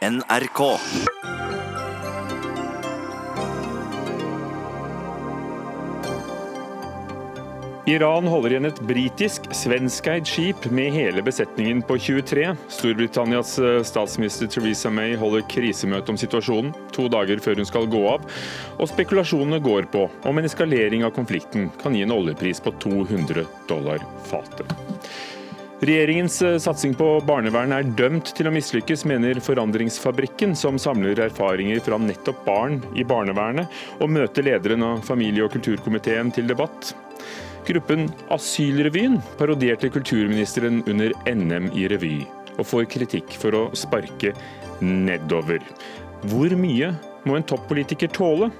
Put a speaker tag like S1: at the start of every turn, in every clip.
S1: NRK.
S2: Iran holder igjen et britisk, svenskeid skip med hele besetningen på 23. Storbritannias eh, statsminister Theresa May holder krisemøte om situasjonen to dager før hun skal gå av. Og spekulasjonene går på om en eskalering av konflikten kan gi en oljepris på 200 dollar fatet. Regjeringens eh, satsing på barnevern er dømt til å mislykkes, mener Forandringsfabrikken, som samler erfaringer fra nettopp barn i barnevernet, og møter lederen av familie- og kulturkomiteen til debatt. Gruppen Asylrevyen parodierte kulturministeren under NM i revy, og får kritikk for å sparke nedover. Hvor mye må en toppolitiker tåle?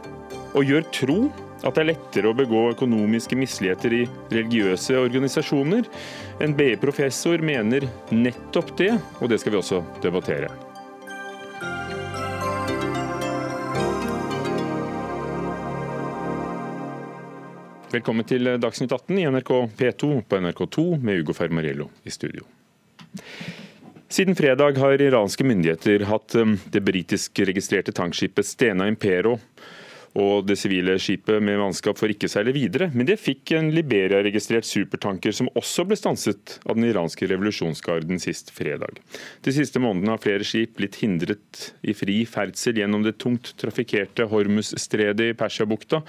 S2: Og gjør tro at det er lettere å begå økonomiske misligheter i religiøse organisasjoner? En BI-professor mener nettopp det, og det skal vi også debattere. Velkommen til Dagsnytt 18 i NRK P2 på NRK2 med Ugo Fermariello i studio. Siden fredag har iranske myndigheter hatt um, det britisk-registrerte tankskipet Stena Impero og det sivile skipet med mannskap for ikke seile videre. Men det fikk en Liberia-registrert supertanker som også ble stanset av den iranske revolusjonsgarden sist fredag. De siste månedene har flere skip blitt hindret i fri ferdsel gjennom det tungt trafikkerte Hormuz-stredet i Persiabukta.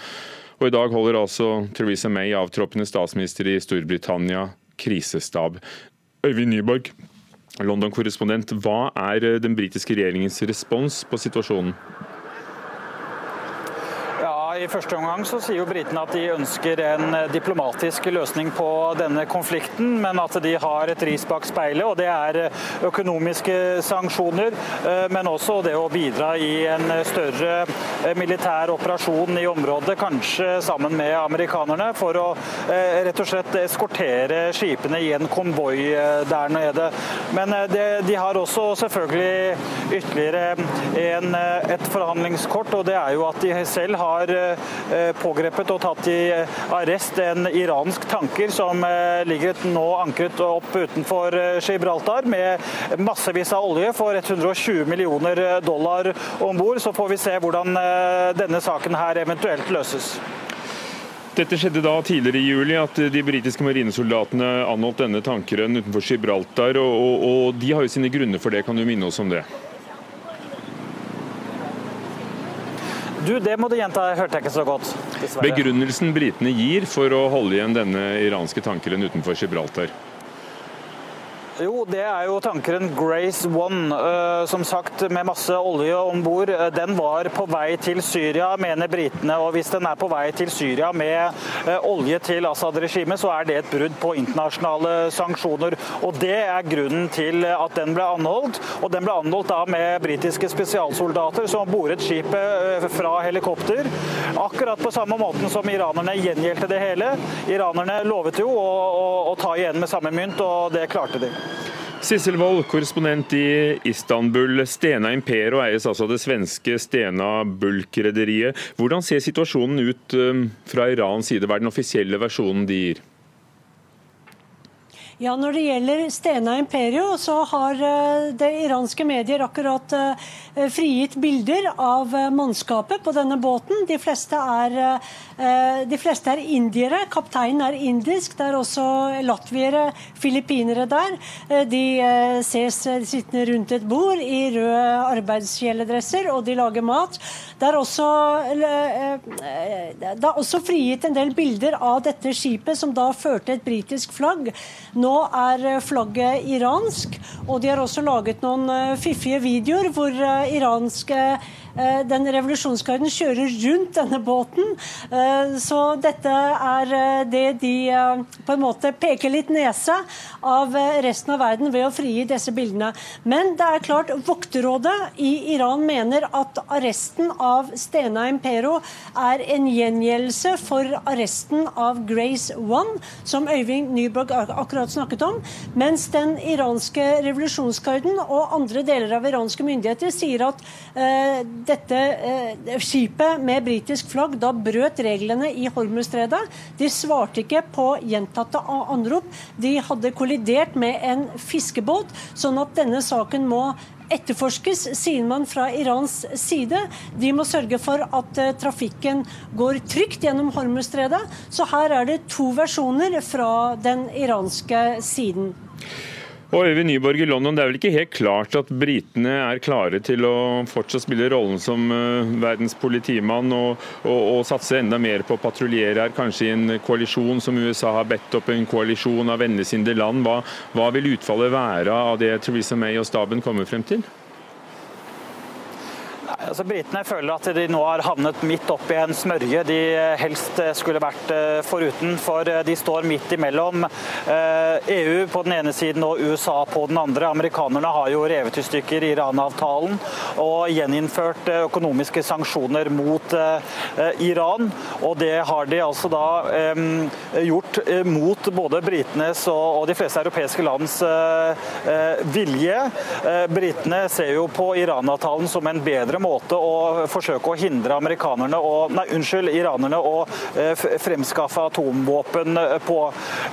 S2: Og I dag holder altså Theresa May, avtroppende statsminister i Storbritannia, krisestab. Øyvind Nyborg, London-korrespondent. Hva er den britiske regjeringens respons på situasjonen?
S3: I første omgang så sier jo britene at de ønsker en diplomatisk løsning på denne konflikten, men at de har et ris bak speilet. og Det er økonomiske sanksjoner, eh, men også det å bidra i en større eh, militær operasjon i området, kanskje sammen med amerikanerne, for å eh, rett og slett eskortere skipene i en konvoi der nede. Men de har også selvfølgelig ytterligere en, et forhandlingskort, og det er jo at de selv har Eh, pågrepet og tatt i arrest en iransk tanker som eh, ligger nå ankret opp utenfor eh, Gibraltar med massevis av olje for 120 millioner dollar om bord. Så får vi se hvordan denne saken her eventuelt løses.
S2: Dette skjedde da tidligere i juli, at de britiske marinesoldatene anholdt denne tankeren utenfor Gibraltar. Og, og, og de har jo sine grunner for det, kan du minne oss om det?
S3: Du, Det må du gjenta, jeg hørte jeg ikke så godt.
S2: Dessverre. Begrunnelsen britene gir for å holde igjen denne iranske tankeren utenfor Gibraltar?
S3: Jo, det er jo tankeren Grace One. Uh, som sagt, med masse olje om bord. Uh, den var på vei til Syria, mener britene. Og hvis den er på vei til Syria med uh, olje til Assad-regimet, så er det et brudd på internasjonale sanksjoner. Og det er grunnen til at den ble anholdt. Og den ble anholdt da med britiske spesialsoldater som boret skipet fra helikopter. Akkurat på samme måten som iranerne gjengjeldte det hele. Iranerne lovet jo å, å, å ta igjen med samme mynt, og det klarte de.
S2: Sissel Wold, korrespondent i Istanbul. Stena Impero eies altså det svenske Stena Bulk-rederiet. Hvordan ser situasjonen ut um, fra Irans side? Hva er den offisielle versjonen de gir?
S4: Ja, Når det gjelder Stena Imperio, så har uh, det iranske medier akkurat uh, frigitt bilder av uh, mannskapet på denne båten. De fleste er Eh, de fleste er indiere. Kapteinen er indisk. Det er også latviere, filippinere der. Eh, de eh, ses sittende rundt et bord i røde arbeidskjeledresser, og de lager mat. Det er, også, det er også frigitt en del bilder av dette skipet, som da førte et britisk flagg. Nå er flagget iransk, og de har også laget noen fiffige videoer hvor iranske Eh, den revolusjonsgarden kjører rundt denne båten. Eh, så dette er eh, det de på en måte peker litt nese av resten av verden ved å frigi disse bildene. Men det er klart, Vokterrådet i Iran mener at arresten av Stena Impero er en gjengjeldelse for arresten av Grace One, som Øyvind Nyborg akkurat snakket om. Mens den iranske revolusjonsgarden og andre deler av iranske myndigheter sier at dette eh, skipet med britisk flagg da brøt reglene i Hormuzstredet. De svarte ikke på gjentatte anrop. De hadde kollidert med en fiskebåt, sånn at denne saken må etterforskes, sier man fra Irans side. De må sørge for at trafikken går trygt gjennom Hormuzstredet. Så her er det to versjoner fra den iranske siden.
S2: Og Øyvind Nyborg i London, Det er vel ikke helt klart at britene er klare til å fortsatt spille rollen som uh, verdens politimann og, og, og, satse enda mer på å patruljere her, kanskje i en koalisjon som USA har bedt opp, en koalisjon av vennligsinnede land. Hva, hva vil utfallet være av det Theresa May og staben kommer frem til?
S3: Altså, Britene føler at de nå har havnet midt oppi en smørje de helst skulle vært eh, foruten. For eh, de står midt imellom EU eh, e på den ene siden og USA på den andre. Amerikanerne har jo revet i stykker Iran-avtalen og gjeninnført økonomiske sanksjoner mot Iran. Og det har de altså da gjort mot både britenes og de fleste europeiske lands vilje. Britene ser jo på Iran-avtalen som en bedre måte måte å forsøke å hindre amerikanerne og, nei, unnskyld, iranerne å eh, fremskaffe atomvåpen eh, på.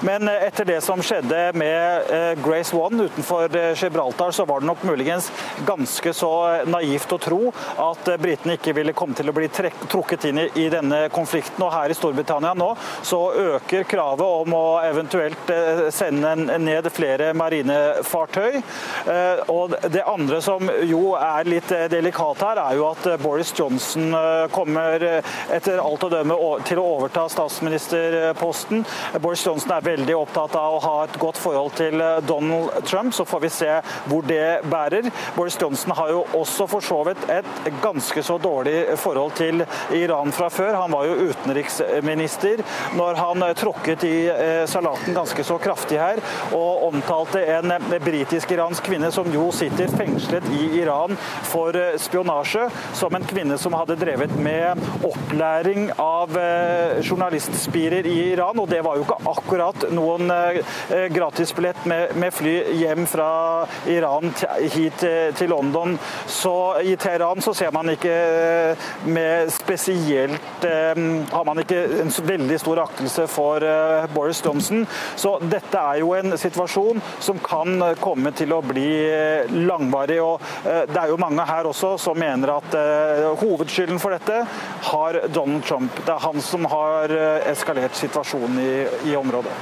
S3: Men eh, etter det som skjedde med Grace One utenfor Gibraltar, så var det nok muligens ganske så naivt å tro at britene ikke ville komme til å bli trukket inn i, i denne konflikten. Og her i Storbritannia nå så øker kravet om å eventuelt sende ned flere marinefartøy. Og det andre som jo er litt delikat her, er jo at eh, Boris Johnson eh, kommer eh, etter alt å dømme til å overta statsministerposten. Boris Johnson er veldig opptatt av å ha et godt forhold til Donald Trump, så får vi se hvor det bærer. Boris Johnson har jo også for så vidt et ganske så dårlig forhold til Iran fra før. Han var jo utenriksminister når han tråkket i salaten ganske så kraftig her og omtalte en britisk-iransk kvinne som jo sitter fengslet i Iran for spionasje bransje, som en kvinne som hadde drevet med opplæring av eh, journalistspirer i Iran. Og det var jo ikke akkurat noen eh, gratisbillett med, med fly hjem fra Iran hit til London. Så i Teheran så ser man ikke eh, med spesielt Har man ikke en veldig stor aktelse for Boris Johnson. Så dette er jo en situasjon som kan komme til å bli langvarig. og Det er jo mange her også som mener mener at uh, hovedskylden for dette har Donald Trump. Det er han som har uh, eskalert situasjonen i, i området.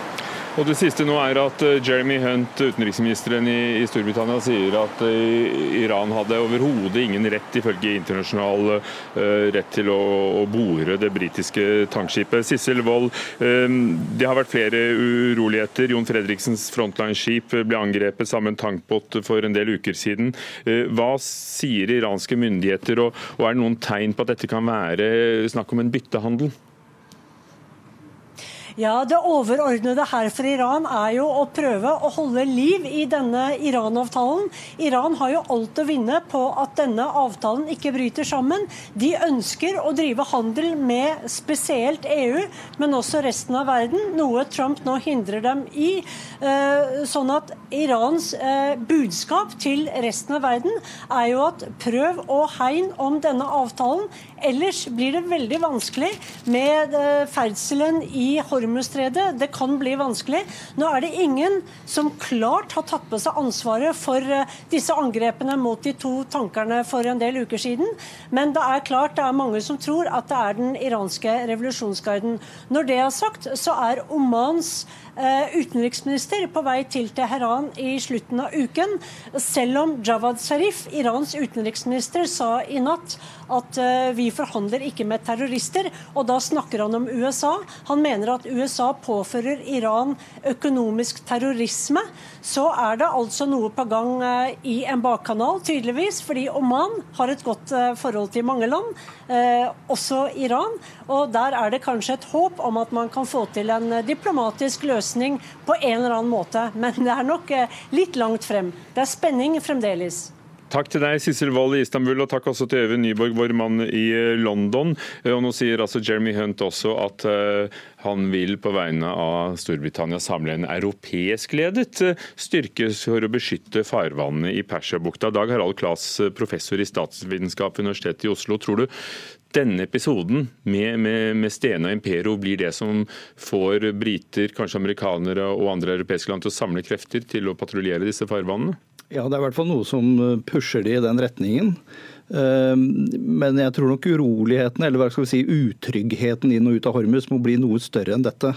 S2: Og Det siste nå er at eh, Jeremy Hunt, utenriksministeren i, Storbritannia, sier at Iran hadde overhodet ingen rett, ifølge internasjonal rett, til å, bore det britiske tankskipet. Sissel Wold, det har vært flere uroligheter. Jon Fredriksens Frontline-skip ble angrepet sammen med en tankbåt for en del uker siden. Hva sier iranske myndigheter, og er det noen tegn på at dette kan være snakk om en byttehandel?
S4: Ja, Det overordnede her for Iran er jo å prøve å holde liv i denne Iran-avtalen. Iran har jo alt å vinne på at denne avtalen ikke bryter sammen. De ønsker å drive handel med spesielt EU, men også resten av verden, noe Trump nå hindrer dem i. Eh, sånn at Irans eh, budskap til resten av verden er jo at prøv å hegne om denne avtalen, ellers blir det veldig vanskelig med eh, ferdselen i Hormuz Hormuzstredet. Det kan bli vanskelig. Nå er det ingen som klart har tatt på seg ansvaret for eh, disse angrepene mot de to tankerne for en del uker siden. Men det er klart det er mange som tror at det er den iranske revolusjonsguiden. Når det er sagt, så er Omans utenriksminister på vei til Teheran i slutten av uken, selv om Jawad Zarif, Irans utenriksminister, sa i natt at eh, vi forhandler ikke med terrorister. Og da snakker han om USA. Han mener at USA påfører Iran økonomisk terrorisme. Så er det altså noe på gang eh, i en bakkanal, tydeligvis, fordi Oman har et godt forhold til mange land, også Iran. Og der er det kanskje et håp om at man kan få til en diplomatisk løsning på en eller annen måte. Men det er nok eh, litt langt frem. Det er spenning fremdeles.
S2: Takk til deg, Sissel Wold i Istanbul, og takk også til Øyvind Nyborg, vår mann i eh, London. Eh, og Nå sier altså Jeremy Hunt også at han vil på vegne av Storbritannia samle en europeisk ledet styrke for å beskytte farvannene i Persiabukta. Dag Harald Klas, professor i statsvitenskap ved Universitetet i Oslo. Tror du denne episoden med, med, med Stena Impero blir det som får briter, kanskje amerikanere og andre europeiske land til å samle krefter til å patruljere disse farvannene?
S1: Ja, det er i hvert fall noe som pusher de i den retningen. Men jeg tror nok uroligheten, eller hva skal vi si, utryggheten inn og ut av Hormus må bli noe større enn dette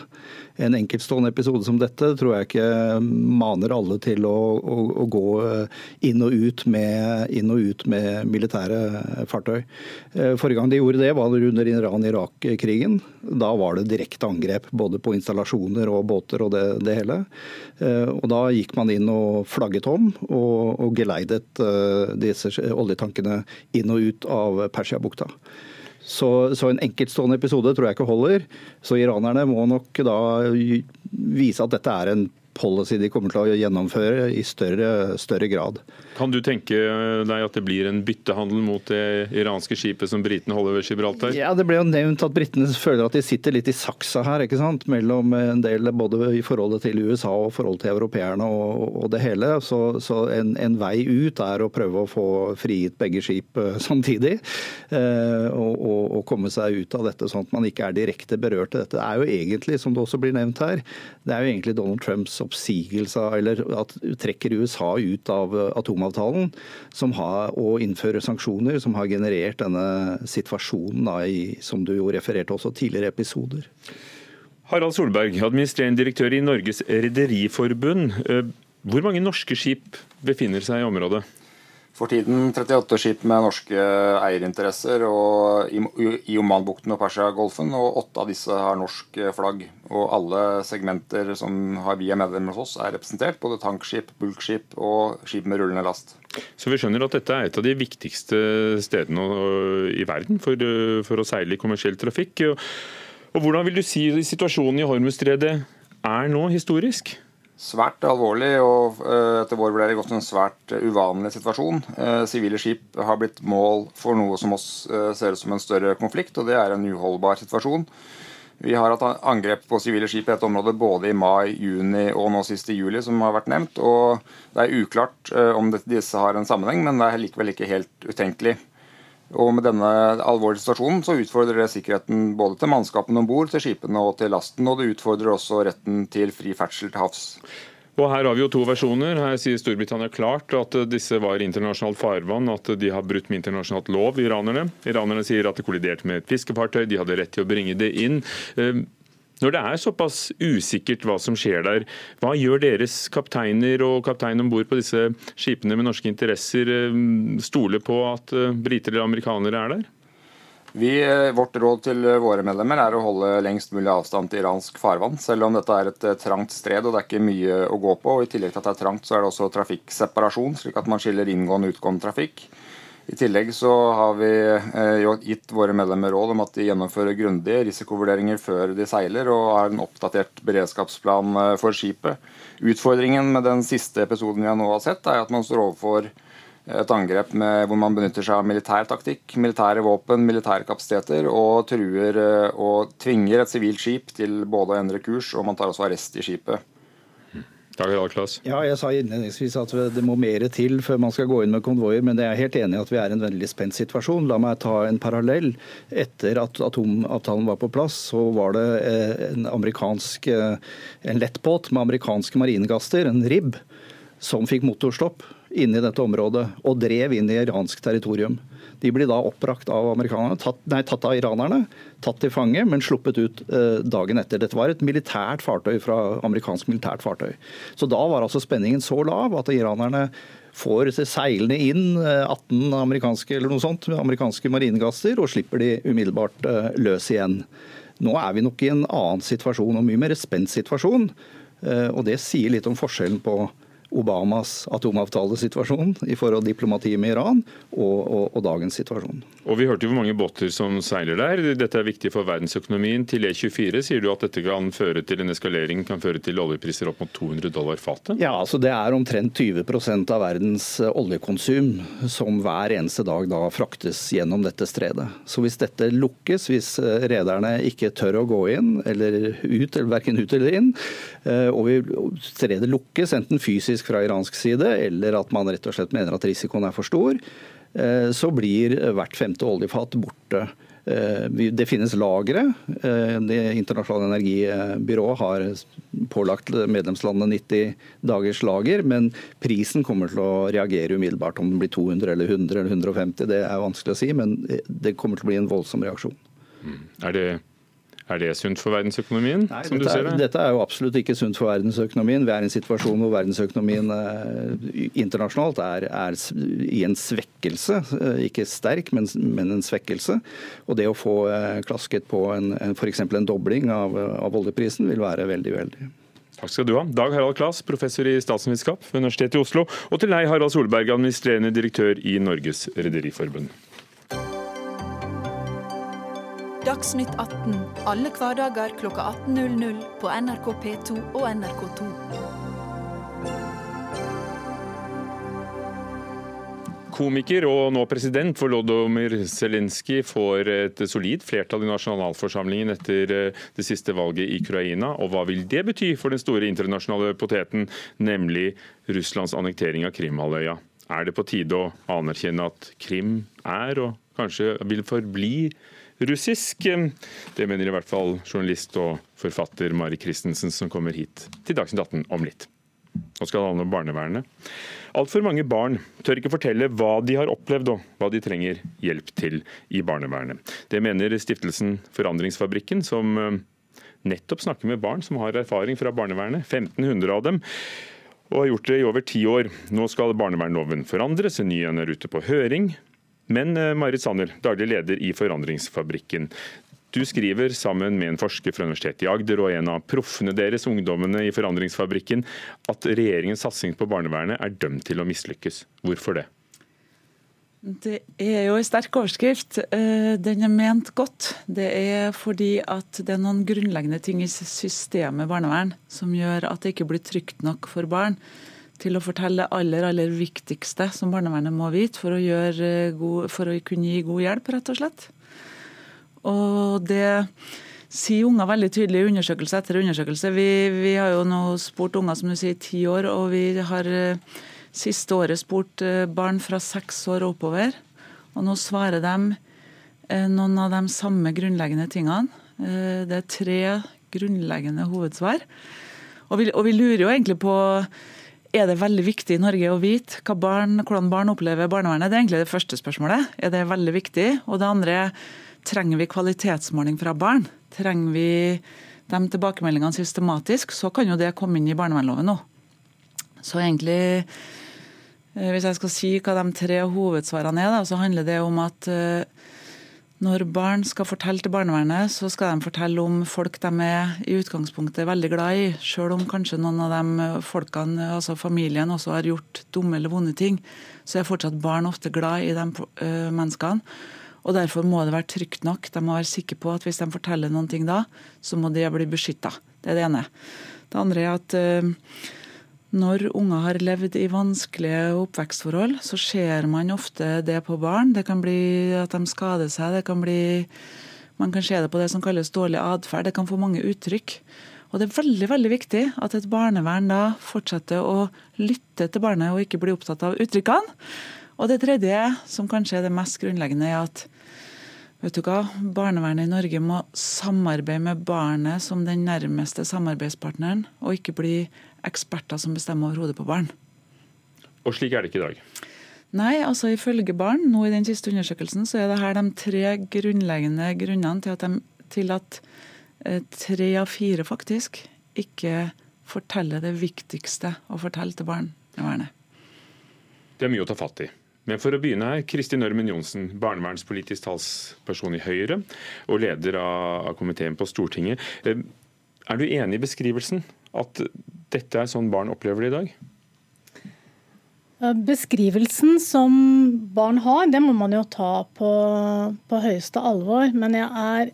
S1: en enkeltstående episode som dette tror jeg ikke maner alle til å, å, å gå eh, inn og, med, inn og, ut med, militære fartøy. Eh, forrige gang de gjorde det, var under Iran-Irak-krigen. Da var det direkte angrep både på installasjoner og båter og det, det, hele. Eh, og Da gikk man inn og flagget om og, og geleidet disse oljetankene inn og ut av Persiabukta. Så, så, en enkeltstående episode tror jeg ikke holder. Så iranerne må nok da vise at dette er en policy de kommer til å gjennomføre i større, større, grad.
S2: Kan du tenke deg at det blir en byttehandel mot det iranske skipet som britene holder ved Gibraltar?
S1: Ja, Det ble jo nevnt at britene føler at de sitter litt i saksa her, ikke sant? mellom en del både i forholdet til USA og forholdet til europeerne og, og det hele. Så, så en, en, vei ut er å prøve å få frigitt begge skip eh, samtidig. Eh, og, og, og, komme seg ut av dette, sånn at man ikke er direkte berørt av dette. Det er jo egentlig, som det også blir nevnt her, det er jo egentlig Donald Trumps oppsigelse eller at trekker USA ut av atomavtalen som har, og innføre sanksjoner, som har generert denne situasjonen da, i, som du jo refererte også tidligere episoder.
S2: Harald Solberg, administrerende direktør i Norges Rederiforbund. Eh, hvor mange norske skip befinner seg i området?
S5: For tiden 38 skip med norske eierinteresser og i Omanbukten og Persiagolfen, og åtte av disse har norsk flagg. Og alle segmenter som har vi er medlemmer hos oss, er representert. Både tankskip, bulkskip og skip med rullende last.
S2: Så vi skjønner at dette er et av de viktigste stedene i verden for, for å seile i kommersiell trafikk. Og hvordan vil du si situasjonen i Hormuzstredet er nå historisk?
S5: Svært alvorlig og eh, etter vår vurdering også en svært eh, uvanlig situasjon. Eh, sivile skip har blitt mål for noe som oss ser ut som en større konflikt, og det er en uholdbar situasjon. Vi har hatt angrep på sivile skip i dette området både i mai, juni og nå sist i juli, som har vært nevnt. og Det er uklart om disse har en sammenheng, men det er likevel ikke helt utenkelig. Og Med denne alvorlige situasjonen så utfordrer det sikkerheten både til mannskapene om bord, til skipene og til lasten. Og det utfordrer også retten til fri ferdsel til havs.
S2: Og Her har vi jo to versjoner. Her sier Storbritannia klart at disse var internasjonalt farvann, at de har brutt med internasjonalt lov, iranerne. Iranerne sier at det kolliderte med et fiskefartøy, de hadde rett til å bringe det inn. Når det er såpass usikkert hva som skjer der, hva gjør deres kapteiner og kaptein om bord på disse skipene med norske interesser eh, stole på at eh, briter eller amerikanere er der?
S5: Vi, eh, vårt råd til våre medlemmer er å holde lengst mulig avstand til iransk farvann. Selv om dette er et trangt stred og det er ikke mye å gå på. og I tillegg til at det er trangt, så er det også trafikkseparasjon, slik at man skiller inngående og utgående trafikk. I tillegg så har vi eh, gitt våre medlemmer råd om at de gjennomfører grundige risikovurderinger før de seiler, og har en oppdatert beredskapsplan eh, for skipet. Utfordringen med den siste episoden vi nå har sett, er at man står overfor et angrep med, hvor man benytter seg av militær taktikk, militære våpen, militære kapasiteter, og truer eh, og tvinger et sivilt skip til både å endre kurs, og man tar også arrest i skipet.
S1: Ja, jeg sa innledningsvis at det må mer til før man skal gå inn med konvoier, men jeg er helt enig i at vi er i en veldig spent situasjon. La meg ta en parallell. Etter at atomavtalen var på plass, så var det eh, en amerikansk eh, en lettbåt med amerikanske marinegaster, en RIB, som fikk motorstopp inne i dette området og drev inn i iransk territorium. De blir da oppbrakt av amerikanerne, tatt, nei, tatt av iranerne, tatt til fange, men sluppet ut eh, dagen etter. Dette var et militært fartøy fra amerikansk militært fartøy. Så da var altså spenningen så lav at iranerne får seilende inn 18 eh, amerikanske eller noe sånt, amerikanske marinegasser og slipper de umiddelbart eh, løs igjen. Nå er vi nok i en annen situasjon, og mye mer spent situasjon. Og det sier litt om forskjellen på Obamas atomavtalesituasjon i forhold til diplomatiet med Iran og, og, og, dagens situasjon.
S2: Og Vi hørte jo hvor mange båter som seiler der. Dette er viktig for verdensøkonomien. Til E24 sier du at dette kan føre til en eskalering, kan føre til oljepriser opp mot 200 dollar fatet?
S1: Ja, altså det er omtrent 20% av verdens eh, oljekonsum som hver eneste dag da fraktes gjennom dette stredet. Så hvis dette lukkes, hvis eh, rederne ikke tør å gå inn eller ut, eller verken ut eller inn, eh, og stredet lukkes enten fysisk politisk fra iransk side, eller at man rett og slett mener at risikoen er for stor, eh, så blir hvert femte oljefat borte Det finnes lagre. Det internasjonale energibyrået har pålagt medlemslandene 90 dagers lager, men prisen kommer til å reagere umiddelbart. Om det blir 200 eller 100 eller 150, det er vanskelig å si, men det kommer til å bli en voldsom reaksjon.
S2: Mm. Er det er det sunt for verdensøkonomien?
S1: Nei, som dette, du ser det? dette er jo absolutt ikke sunt for verdensøkonomien. Vi er i en situasjon hvor verdensøkonomien eh, internasjonalt er, er, i en svekkelse. Eh, ikke sterk, men, men, en svekkelse. Og det å få eh, klasket på f.eks. en dobling av, av oljeprisen vil være veldig, veldig
S2: Takk skal du ha. Dag Harald Klas, professor i statsvitenskap ved Universitetet i Oslo. Og til deg, Harald Solberg, administrerende direktør i Norges Rederiforbund.
S6: Dagsnytt 18 alle hverdager kl 18.00 på NRK P2 og NRK2.
S2: Komiker og nå president Volodymyr Zelenskyj får et solid flertall i nasjonalforsamlingen etter eh, det siste valget i Ukraina. Og hva vil det bety for den store internasjonale poteten, nemlig Russlands annektering av Krimhalvøya? Er det på tide å anerkjenne at Krim er, og kanskje vil forbli, russisk. Det mener i hvert fall journalist og forfatter Mari Christensen, som kommer hit til Dagsnytt 18 om litt. Nå skal det handle om barnevernet. Altfor mange barn tør ikke fortelle hva de har opplevd og hva de trenger hjelp til i barnevernet. Det mener stiftelsen Forandringsfabrikken, som eh, nettopp snakker med barn som har erfaring fra barnevernet. 1500 av dem. Og har gjort det i over ti år. Nå skal barnevernloven forandres, en ny en er ute på høring. Men eh, Marit Sanner, daglig leder i Forandringsfabrikken. Du skriver sammen med en forsker fra Universitetet i Agder og en av proffene deres, ungdommene i Forandringsfabrikken, at regjeringens satsing på barnevernet er dømt til å mislykkes. Hvorfor det?
S7: Det er jo en sterk overskrift. Eh, den er ment godt. Det er fordi at det er noen grunnleggende ting i systemet barnevern som gjør at det ikke blir trygt nok for barn til å fortelle det aller, aller viktigste som barnevernet må vite for å, god, for å kunne gi god hjelp, rett og slett. Og det sier unger veldig tydelig i undersøkelse etter undersøkelse. Vi, vi, har jo nå spurt unger som du sier i ti år, og vi har eh, siste året spurt eh, barn fra seks år oppover. Og nå svarer de eh, noen av de samme grunnleggende tingene. Det er tre grunnleggende hovedsvar. Og vi, og vi lurer jo egentlig på er det veldig viktig i Norge å vite barn, hvordan barn opplever barnevernet? Det er egentlig det første spørsmålet. Er det veldig viktig? Og det andre er trenger vi kvalitetsmåling fra barn? Trenger vi de tilbakemeldingene systematisk? Så kan jo det komme inn i barnevernloven nå. Så egentlig, eh, hvis jeg skal si hva de tre hovedsvarene er, så handler det om at eh, når barn skal fortelle til barnevernet, så skal de fortelle om folk de er i utgangspunktet veldig glad i, selv om kanskje noen av de folkene, altså familien, også har gjort dumme eller vonde ting. Så er fortsatt barn ofte glad i de uh, menneskene. Og Derfor må det være trygt nok. De må være sikre på at hvis de forteller noen ting da, så må de bli beskytta. Det er det ene. Det andre er at uh, når unger har levd i vanskelige oppvekstforhold, så ser man ofte det på barn. Det kan bli at de skader seg. det kan bli, Man kan se det på det som kalles dårlig atferd. Det kan få mange uttrykk. Og Det er veldig veldig viktig at et barnevern da fortsetter å lytte til barnet og ikke bli opptatt av uttrykkene. Og det tredje, som kanskje er det mest grunnleggende, er at vet du hva, barnevernet i Norge må samarbeide med barnet som den nærmeste samarbeidspartneren, og ikke bli eksperter som bestemmer over hodet på barn.
S2: Og slik er det ikke i dag?
S7: Nei, altså ifølge barn, nå i den siste undersøkelsen, så er det her de tre grunnleggende grunnene til at, de, til at eh, tre av fire faktisk ikke forteller det viktigste å fortelle til barnevernet.
S2: Det er mye å ta fatt i. Men for å begynne her, Kristin Ørmen Johnsen, barnevernspolitisk talsperson i Høyre og leder av komiteen på Stortinget. Eh, er du enig i beskrivelsen? At dette er sånn barn opplever det i dag?
S8: Beskrivelsen som barn har, det må man jo ta på, på høyeste alvor. Men jeg er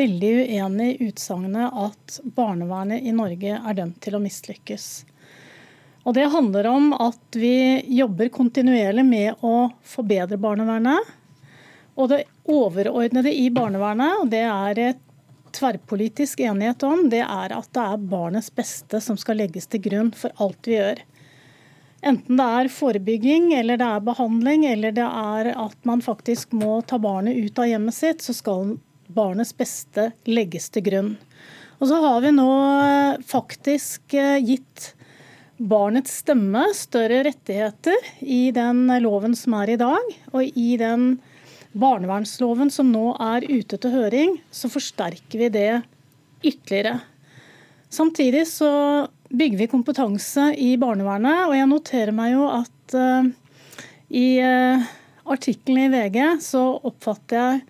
S8: veldig uenig i utsagnet at barnevernet i Norge er dømt til å mislykkes. Og Det handler om at vi jobber kontinuerlig med å forbedre barnevernet. Og det overordnede i barnevernet, og det er et tverrpolitisk enighet om, det er at det er barnets beste som skal legges til grunn for alt vi gjør. Enten det er forebygging, eller det er behandling, eller det er at man faktisk må ta barnet ut av hjemmet sitt, så skal barnets beste legges til grunn. Og så har vi nå faktisk eh, gitt barnets stemme større rettigheter i den loven som er i dag. Og i den barnevernsloven som nå er ute til høring, så forsterker vi det ytterligere. Samtidig så bygger vi kompetanse i barnevernet. Og jeg noterer meg jo at uh, i uh, artikkelen i VG så oppfatter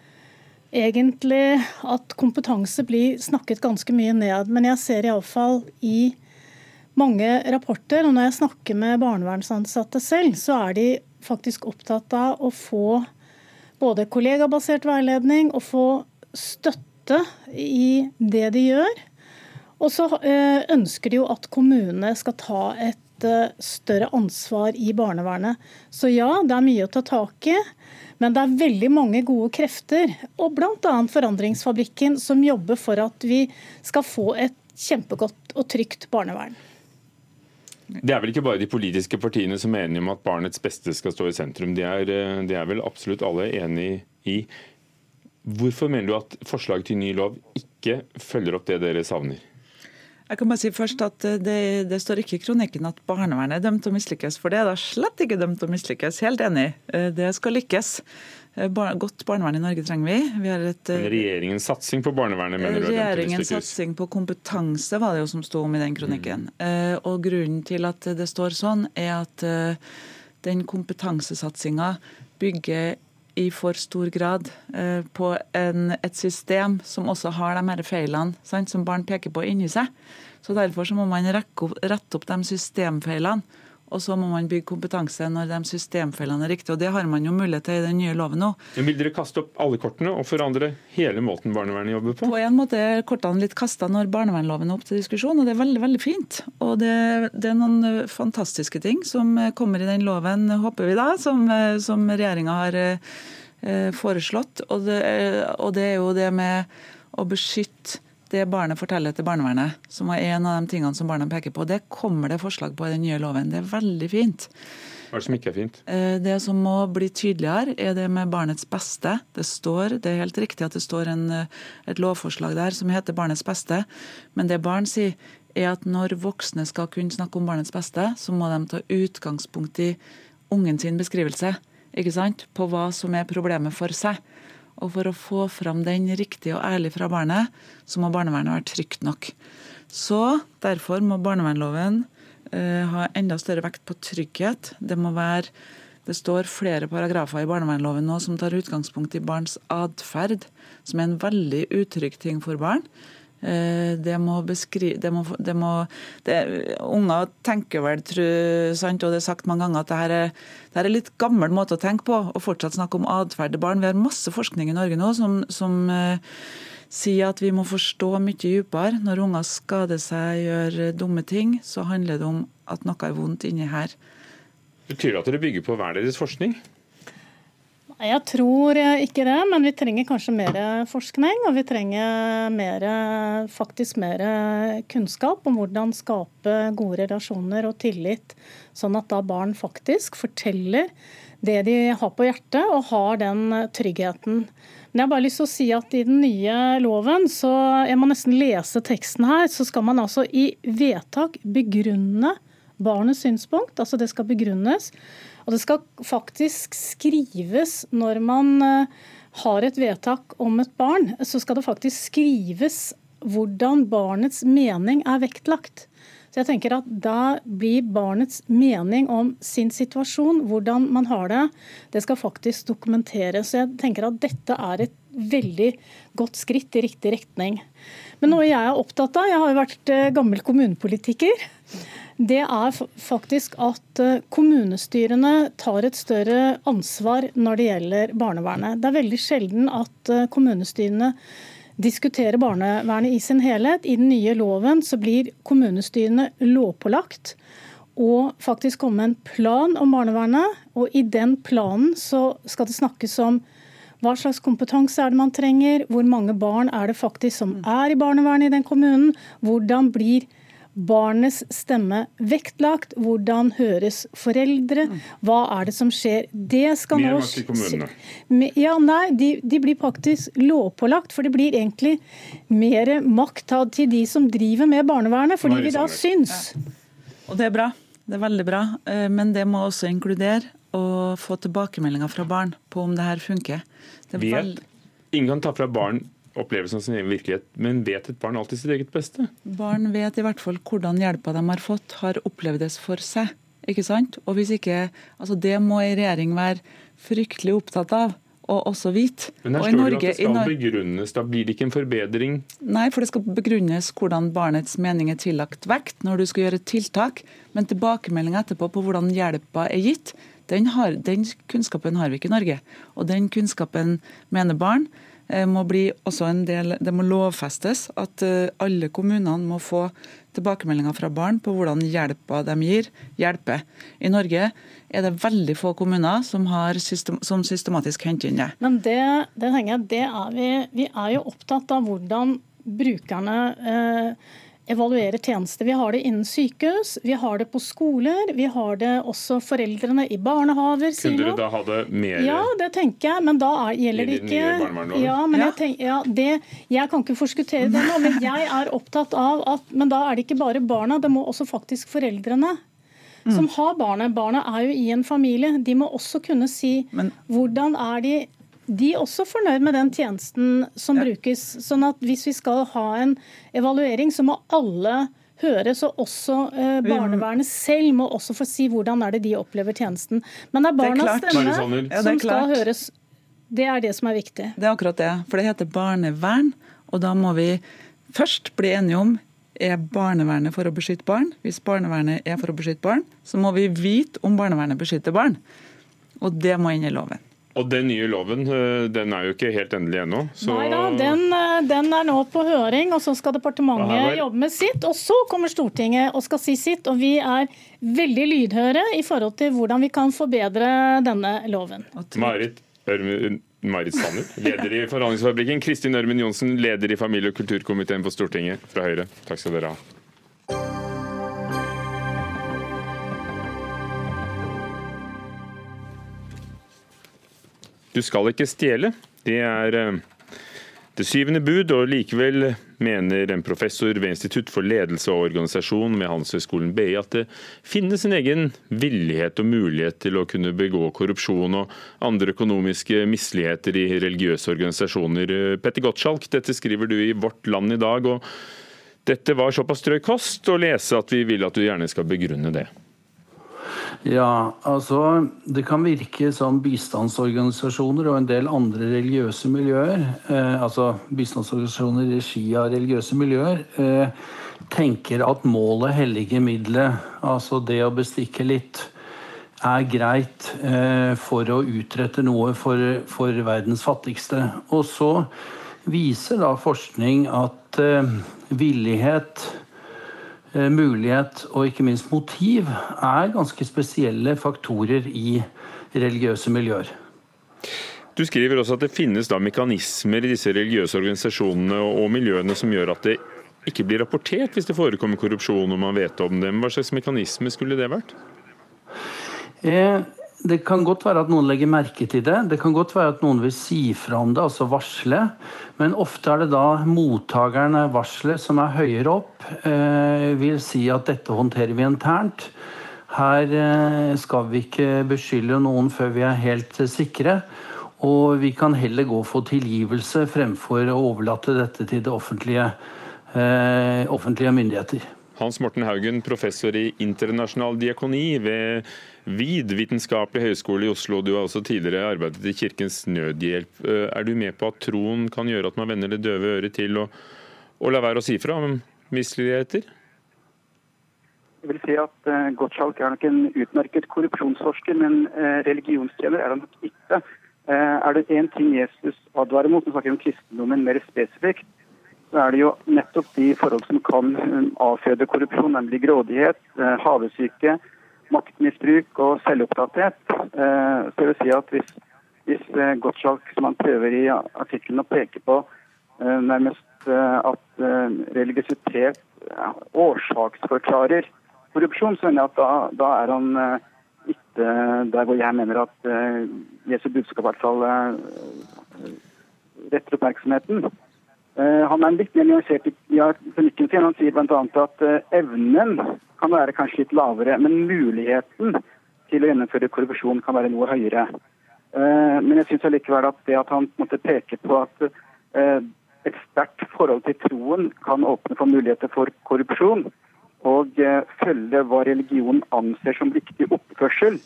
S8: jeg egentlig at kompetanse blir snakket ganske mye ned. Men jeg ser iallfall i mange rapporter, og når jeg snakker med barnevernsansatte selv, så er de faktisk opptatt av å få både kollegabasert veiledning og få støtte i det de gjør. Og så eh, ønsker de jo at kommunene skal ta et eh, større ansvar i barnevernet. Så ja, det er mye å ta tak i. Men det er veldig mange gode krefter, og bl.a. Forandringsfabrikken, som jobber for at vi skal få et kjempegodt og trygt barnevern.
S2: Det er vel ikke bare de politiske partiene som er enige om at barnets beste skal stå i sentrum. Det er, de er vel absolutt alle enig i. Hvorfor mener du at forslaget til ny lov ikke følger opp det dere savner?
S7: Jeg kan bare si først at eh, det, det, står ikke i kronikken at barnevernet er dømt til å mislykkes, for det er da slett ikke dømt til å mislykkes. Helt enig. Eh, det skal lykkes. Eh, godt barnevern i Norge trenger vi. vi
S2: et, Men regjeringens satsing på barnevernet mener du er
S7: Regjeringens satsing på kompetanse var det jo som sto om i den kronikken. Mm. Og grunnen til at det står sånn, er at den kompetansesatsinga bygger i for stor grad eh, på en, et system som også har de her feilene sant, som barn peker på inni seg. Så Derfor så må man opp, rette opp de systemfeilene. Og så må man bygge kompetanse når de systemfellene er riktige. og Det har man jo mulighet til i den nye loven nå.
S2: Men Vil dere kaste opp alle kortene og forandre hele måten barnevernet jobber på?
S7: På en måte er kortene litt kasta når barnevernloven er opp til diskusjon, og det er veldig veldig fint. Og det, det er noen fantastiske ting som kommer i den loven, håper vi da, som, som regjeringa har eh, foreslått. Og det, og det er jo det med å beskytte det barnet forteller til barnevernet, som er en av de tingene som barna peker på, det kommer det forslag på i den nye loven. Det er veldig fint.
S2: Hva er det som ikke er fint?
S7: Eh, det som må bli tydeligere, er det med barnets beste. Det står, det er helt riktig at det står en, eh, et lovforslag der som heter barnets beste, men det barn sier, er at når voksne skal kunne snakke om barnets beste, så må de ta utgangspunkt i ungen sin beskrivelse ikke sant? på hva som er problemet for seg. Og for å få fram den riktig og ærlig fra barnet, så må barnevernet være trygt nok. Så derfor må barnevernloven uh, ha enda større vekt på trygghet. Det må være det står flere paragrafer i barnevernloven nå som tar utgangspunkt i barns atferd, som er en veldig utrygg ting for barn. Eh, det må beskrive det må, det må det, Unger tenker vel, tru, sant, og det er sagt mange ganger, at det her, er, det her er litt gammel måte å tenke på, å fortsatt snakke om atferd til barn. Vi har masse forskning i Norge nå som, som uh, sier at vi må forstå mye dypere. Når unger skader seg, gjør dumme ting, så handler det om at noe er vondt inni her.
S2: Betyr det at dere bygger på hver deres forskning?
S8: Jeg tror ikke det, men vi trenger kanskje mer forskning. Og vi trenger mer, faktisk mer kunnskap om hvordan skape gode relasjoner og tillit, sånn at da barn faktisk forteller det de har på hjertet, og har den tryggheten. Men jeg har bare lyst til å si at i den nye loven, så jeg må nesten lese teksten her, så skal man altså i vedtak begrunne barnets synspunkt. Altså det skal begrunnes. Og det skal faktisk skrives når man eh, har et vedtak om et barn, så skal det faktisk skrives hvordan barnets mening er vektlagt. Så jeg tenker at Da blir barnets mening om sin situasjon, hvordan man har det, det skal faktisk dokumenteres. Så jeg tenker at dette er et veldig godt skritt i riktig retning. Men noe jeg er opptatt av, jeg har jo vært eh, gammel kommunepolitiker det er faktisk at eh, kommunestyrene tar et større ansvar når det gjelder barnevernet. Det er veldig sjelden at eh, kommunestyrene diskuterer barnevernet i sin helhet. I den nye loven så blir kommunestyrene lovpålagt å faktisk komme en plan om barnevernet. Og i den planen så skal det snakkes om hva slags kompetanse er det man trenger, hvor mange barn er det faktisk som er i barnevernet i den kommunen, hvordan blir barnets stemme vektlagt. Hvordan høres foreldre? Hva er det som skjer? Det skal
S2: nå.
S8: Ja, nei, de, de, blir faktisk lovpålagt. For det blir egentlig mer makt til de som driver med barnevernet, fordi vi da syns.
S7: Ja. Og det er bra. Det er veldig bra. Eh, men det må også inkludere å få tilbakemeldinger fra barn på om det her funker. Det
S2: vet, ingen kan ta fra barn opplevelsen av sin egen virkelighet, men vet et barn alltid sitt eget beste?
S7: Barn vet i hvert fall hvordan hjelpa de har fått, har opplevdes for seg. Ikke sant? Og hvis ikke, altså Det må en regjering være fryktelig opptatt av og også hvit.
S2: Men her står det at det skal begrunnes, da blir det ikke en forbedring?
S7: Nei, for det skal begrunnes hvordan barnets mening er tillagt vekt når du skal gjøre et tiltak. Men tilbakemeldinga etterpå på hvordan hjelpa er gitt, den, har, den kunnskapen har vi ikke i Norge. Og den kunnskapen mener barn må bli også en del, Det må lovfestes at eh, alle kommunene må få tilbakemeldinger fra barn på hvordan hjelpa de gir, hjelper. I Norge er det veldig få kommuner som, system, som systematisk henter inn det.
S8: Men det, det tenker jeg, det er vi, vi er jo opptatt av hvordan brukerne eh, evaluere tjenester. Vi har det innen sykehus, vi har det på skoler, vi har det også foreldrene i barnehaver.
S2: Kunne dere da ha det mer
S8: Ja, det tenker jeg, men da er, gjelder det ikke ja, men jeg, tenker, ja, det, jeg kan ikke forskuttere det nå, men jeg er opptatt av at Men da er det ikke bare barna, det må også faktisk foreldrene. Som har barnet. Barnet er jo i en familie. De må også kunne si men, hvordan er de de er også fornøyd med den tjenesten som ja. brukes. sånn at hvis vi skal ha en evaluering, så må alle høres, og også eh, barnevernet selv må også få si hvordan er det de opplever tjenesten. Men det er barnas stemme ja, som skal høres. Det er det som er viktig.
S7: Det er akkurat det. For det heter barnevern, og da må vi først bli enige om er barnevernet for å beskytte barn. Hvis barnevernet er for å beskytte barn, så må vi vite om barnevernet beskytter barn. Og det må inn i loven.
S2: Og den nye loven eh, den er jo ikke helt endelig ennå.
S8: Så... Nei da, den, eh, den, er nå på høring, og så skal departementet var... jobbe med sitt. Og så kommer Stortinget og skal si sitt. Og vi er veldig lydhøre i forhold til hvordan vi kan forbedre denne loven.
S2: Marit Ørmen Marit Sanner, leder i Forhandlingsfabrikken. Kristin Ørmen Johnsen, leder i familie- og kulturkomiteen på Stortinget fra Høyre. Takk skal dere ha. Du skal ikke stjele. Det er eh, det syvende bud, og likevel mener en professor ved Institutt for ledelse og organisasjon ved Handelshøyskolen BI at det finnes en egen villighet og mulighet til å kunne begå korrupsjon og andre økonomiske misligheter i religiøse organisasjoner. Petter Gottschalk, dette skriver du i Vårt Land i dag. og Dette var såpass drøy kost å lese at vi vil at du gjerne skal begrunne det.
S9: Ja, altså Det kan virke som bistandsorganisasjoner og en del andre religiøse miljøer, eh, altså bistandsorganisasjoner i regi av religiøse miljøer, eh, tenker at målet helliger middelet. Altså det å bestikke litt er greit eh, for å utrette noe for, for, verdens fattigste. Og så viser da forskning at eh, villighet mulighet og ikke minst motiv er ganske spesielle faktorer i religiøse miljøer.
S2: Du skriver også at det finnes da mekanismer i disse religiøse organisasjonene og miljøene som gjør at det ikke blir rapportert hvis det forekommer korrupsjon og man vet om dem. Hva slags mekanisme skulle det vært?
S9: Eh, det kan godt være at noen legger merke til det. Det kan godt være at noen vil si fra om det, altså varsle. Men ofte er det da mottakeren av varselet som er høyere opp, eh, vil si at dette håndterer vi internt. Her eh, skal vi ikke beskylde noen før vi er helt sikre. Og vi kan heller gå for tilgivelse fremfor å overlate dette til det offentlige, eh, offentlige myndigheter.
S2: Hans Morten Haugen, professor i internasjonal diakoni ved VID, Vitenskapelig høgskole i Oslo. Du har også tidligere arbeidet i Kirkens Nødhjelp. Eh, er du med på at troen kan gjøre at man vender det døve øret til å, og la være å si fra om misligheter?
S10: Jeg vil si at uh, Gottschalk er nok en utmerket korrupsjonsforsker, men uh, religionstjener er han nok ikke. Uh, er det én ting Jesus advarer mot, når vi snakker om kristendommen mer spesifikt, så er det jo nettopp de forhold som kan avføde korrupsjon, nemlig grådighet, havesyke, maktmisbruk og selvopptatthet. Eh, så jeg vil si at hvis, hvis eh, Gottschalk, som han prøver i artikkelen å peke på, eh, nærmest at religiøsitet årsaksforklarer korrupsjon, så mener jeg at da, da er han ikke der hvor jeg mener at Jesu budskap i hvert fall retter oppmerksomheten. Han er litt mer nyansert i kronikken sin. Han sier bl.a. at evnen kan være kanskje litt lavere, men muligheten til å gjennomføre korrupsjon kan være noe høyere. men jeg syns allikevel at det at han måtte peke på at et sterkt forhold til troen kan åpne for muligheter for korrupsjon, og eh, følge hva religion anser som viktig oppførsel,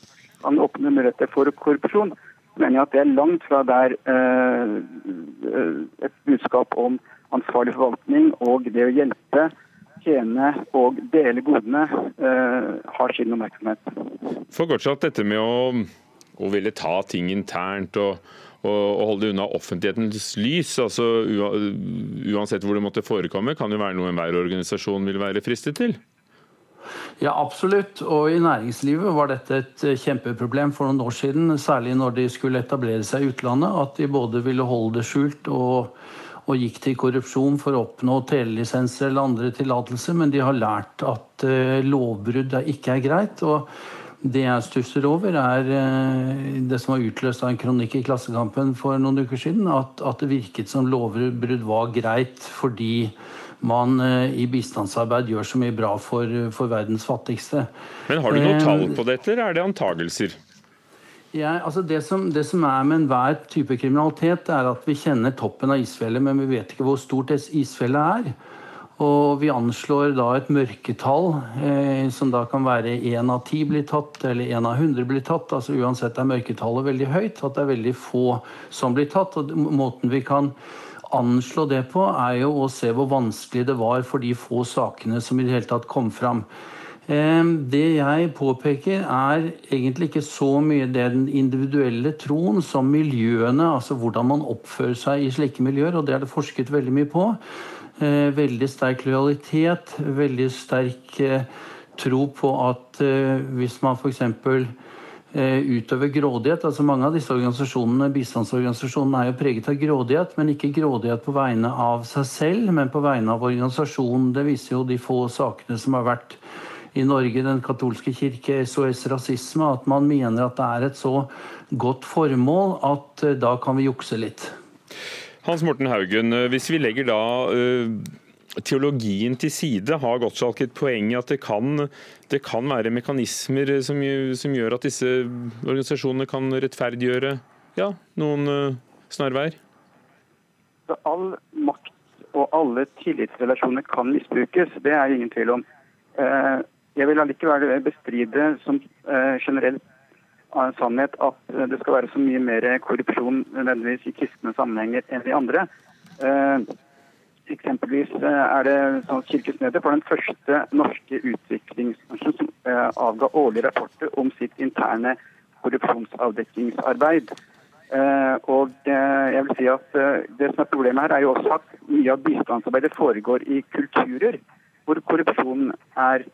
S10: kan åpne muligheter for korrupsjon, mener jeg at det er langt fra der eh, et budskap om ansvarlig forvaltning og det å hjelpe, tjene og dele godene eh, har sin oppmerksomhet.
S2: For fortsatt dette med å, å ville ta ting internt og å holde unna offentlighetens lys, altså uansett hvor det måtte forekomme, kan jo være noe enhver organisasjon vil være fristet til?
S9: Ja, absolutt. Og i næringslivet var dette et eh, kjempeproblem for noen år siden. Særlig når de skulle etablere seg i utlandet. At de både ville holde det skjult og, og gikk til korrupsjon for å oppnå telelisenser eller andre tillatelser. Men de har lært at uh, lovbrudd ikke er greit. og det jeg stusser over, er uh, det som var utløst av en kronikk i Klassekampen for noen uker siden. At, at det virket som lovbrudd var greit fordi man eh, i bistandsarbeid gjør så mye bra for, for verdens fattigste.
S2: Men Har du noen eh, tall på dette, eller er det antagelser?
S9: Ja, altså det, som, det som er med enhver type kriminalitet, er at vi kjenner toppen av isfjellet, men vi vet ikke hvor stort isfjellet er. Og vi anslår da et mørketall, eh, som da kan være én av ti blir tatt, eller én av hundre blir tatt. altså Uansett er mørketallet veldig høyt, at det er veldig få som blir tatt. og Måten vi kan anslå det på, er jo å se hvor vanskelig det var for de få sakene som i det hele tatt kom fram. Det jeg påpeker, er egentlig ikke så mye det den individuelle troen som miljøene, altså hvordan man oppfører seg i slike miljøer, og det er det forsket veldig mye på. Eh, veldig sterk lojalitet, veldig sterk eh, tro på at eh, hvis man f.eks. Eh, utøver grådighet. Altså Mange av disse organisasjonene, bistandsorganisasjonene er jo preget av grådighet, men ikke grådighet på vegne av seg selv, men på vegne av organisasjonen. Det viser jo de få sakene som har vært i Norge, Den katolske kirke, SOS Rasisme, at man mener at det er et så godt formål at eh, da kan vi jukse litt.
S2: Hans Morten Haugen, eh, hvis vi legger da teologien til side, har Gottschalk et poeng i at det kan, det kan være mekanismer som, som, gjør at disse organisasjonene kan rettferdiggjøre ja, noen uh, snarveier?
S10: All makt og alle tillitsrelasjoner kan misbrukes, det er ingen tvil om. Uh, jeg vil allikevel bestride som uh, generelt sannhet at det skal være så mye mer korrupsjon nødvendigvis i kristne sammenhenger enn i andre. Eksempelvis eh, er det sånn at var den første norske utviklingsbransjen som eh, avga årlige rapporter om sitt interne korrupsjonsavdekkingsarbeid. Eh, og jeg vil si at Det som er problemet her, er jo også at mye av bistandsarbeidet foregår i kulturer hvor korrupsjon er,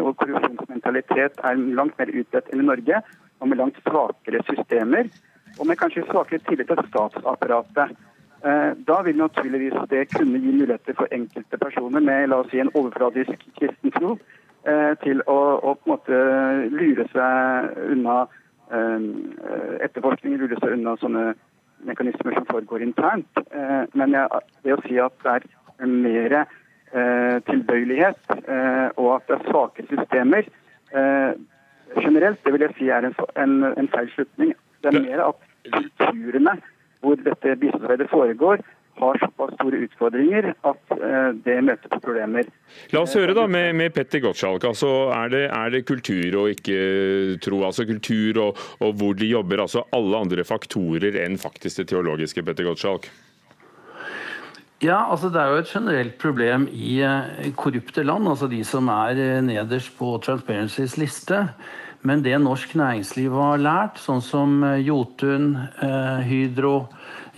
S10: og korrupsjonsmentalitet er langt mer utbredt enn i Norge, og med langt svakere systemer, og med kanskje svakere tillit til statsapparatet. Eh, da vil naturligvis det kunne gi muligheter for enkelte personer med la oss si, en overfladisk kristen tro eh, til å, å, på en måte lure seg unna eh, etterforskning, lure seg unna sånne mekanismer som foregår internt. Men det å si at det er mer tilbøyelighet og at det er svake systemer generelt, det vil jeg si er en, en, en feil slutning. Det er mer at kulturene hvor dette bistandsarbeidet foregår, har såpass store utfordringer at eh, det møter på problemer.
S2: La oss høre da med, med Petter Gottschalk. Altså, er, det, er, det, kultur og ikke tro? Altså kultur og, og, hvor de jobber, altså alle andre faktorer enn faktisk det teologiske, Petter Gottschalk?
S9: Ja, altså Det er jo et generelt problem i eh, korrupte land, altså de som er eh, nederst på Transparencys liste. Men det norsk næringsliv har lært, sånn som eh, Jotun, eh, Hydro,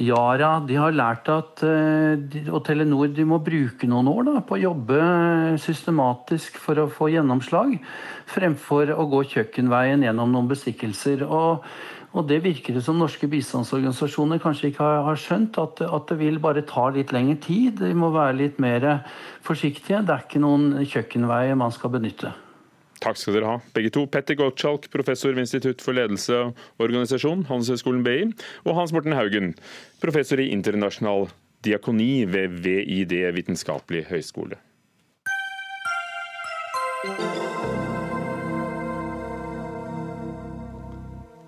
S9: Yara, de har lært at eh, og Telenor de må bruke noen år da, på å jobbe systematisk for å få gjennomslag, fremfor å gå kjøkkenveien gjennom noen bestikkelser. Og, Og det virker det som norske bistandsorganisasjoner kanskje ikke har, har skjønt. At, at, det vil bare ta litt lengre tid. De må være litt mer forsiktige. Det er ikke noen kjøkkenveier man skal benytte.
S2: Takk skal dere ha, begge to. Petter Gottschalk, professor ved Institutt for ledelse og organisasjon, Handelshøyskolen BI, og Hans Morten Haugen, professor i internasjonal diakoni ved VID vitenskapelig høgskole.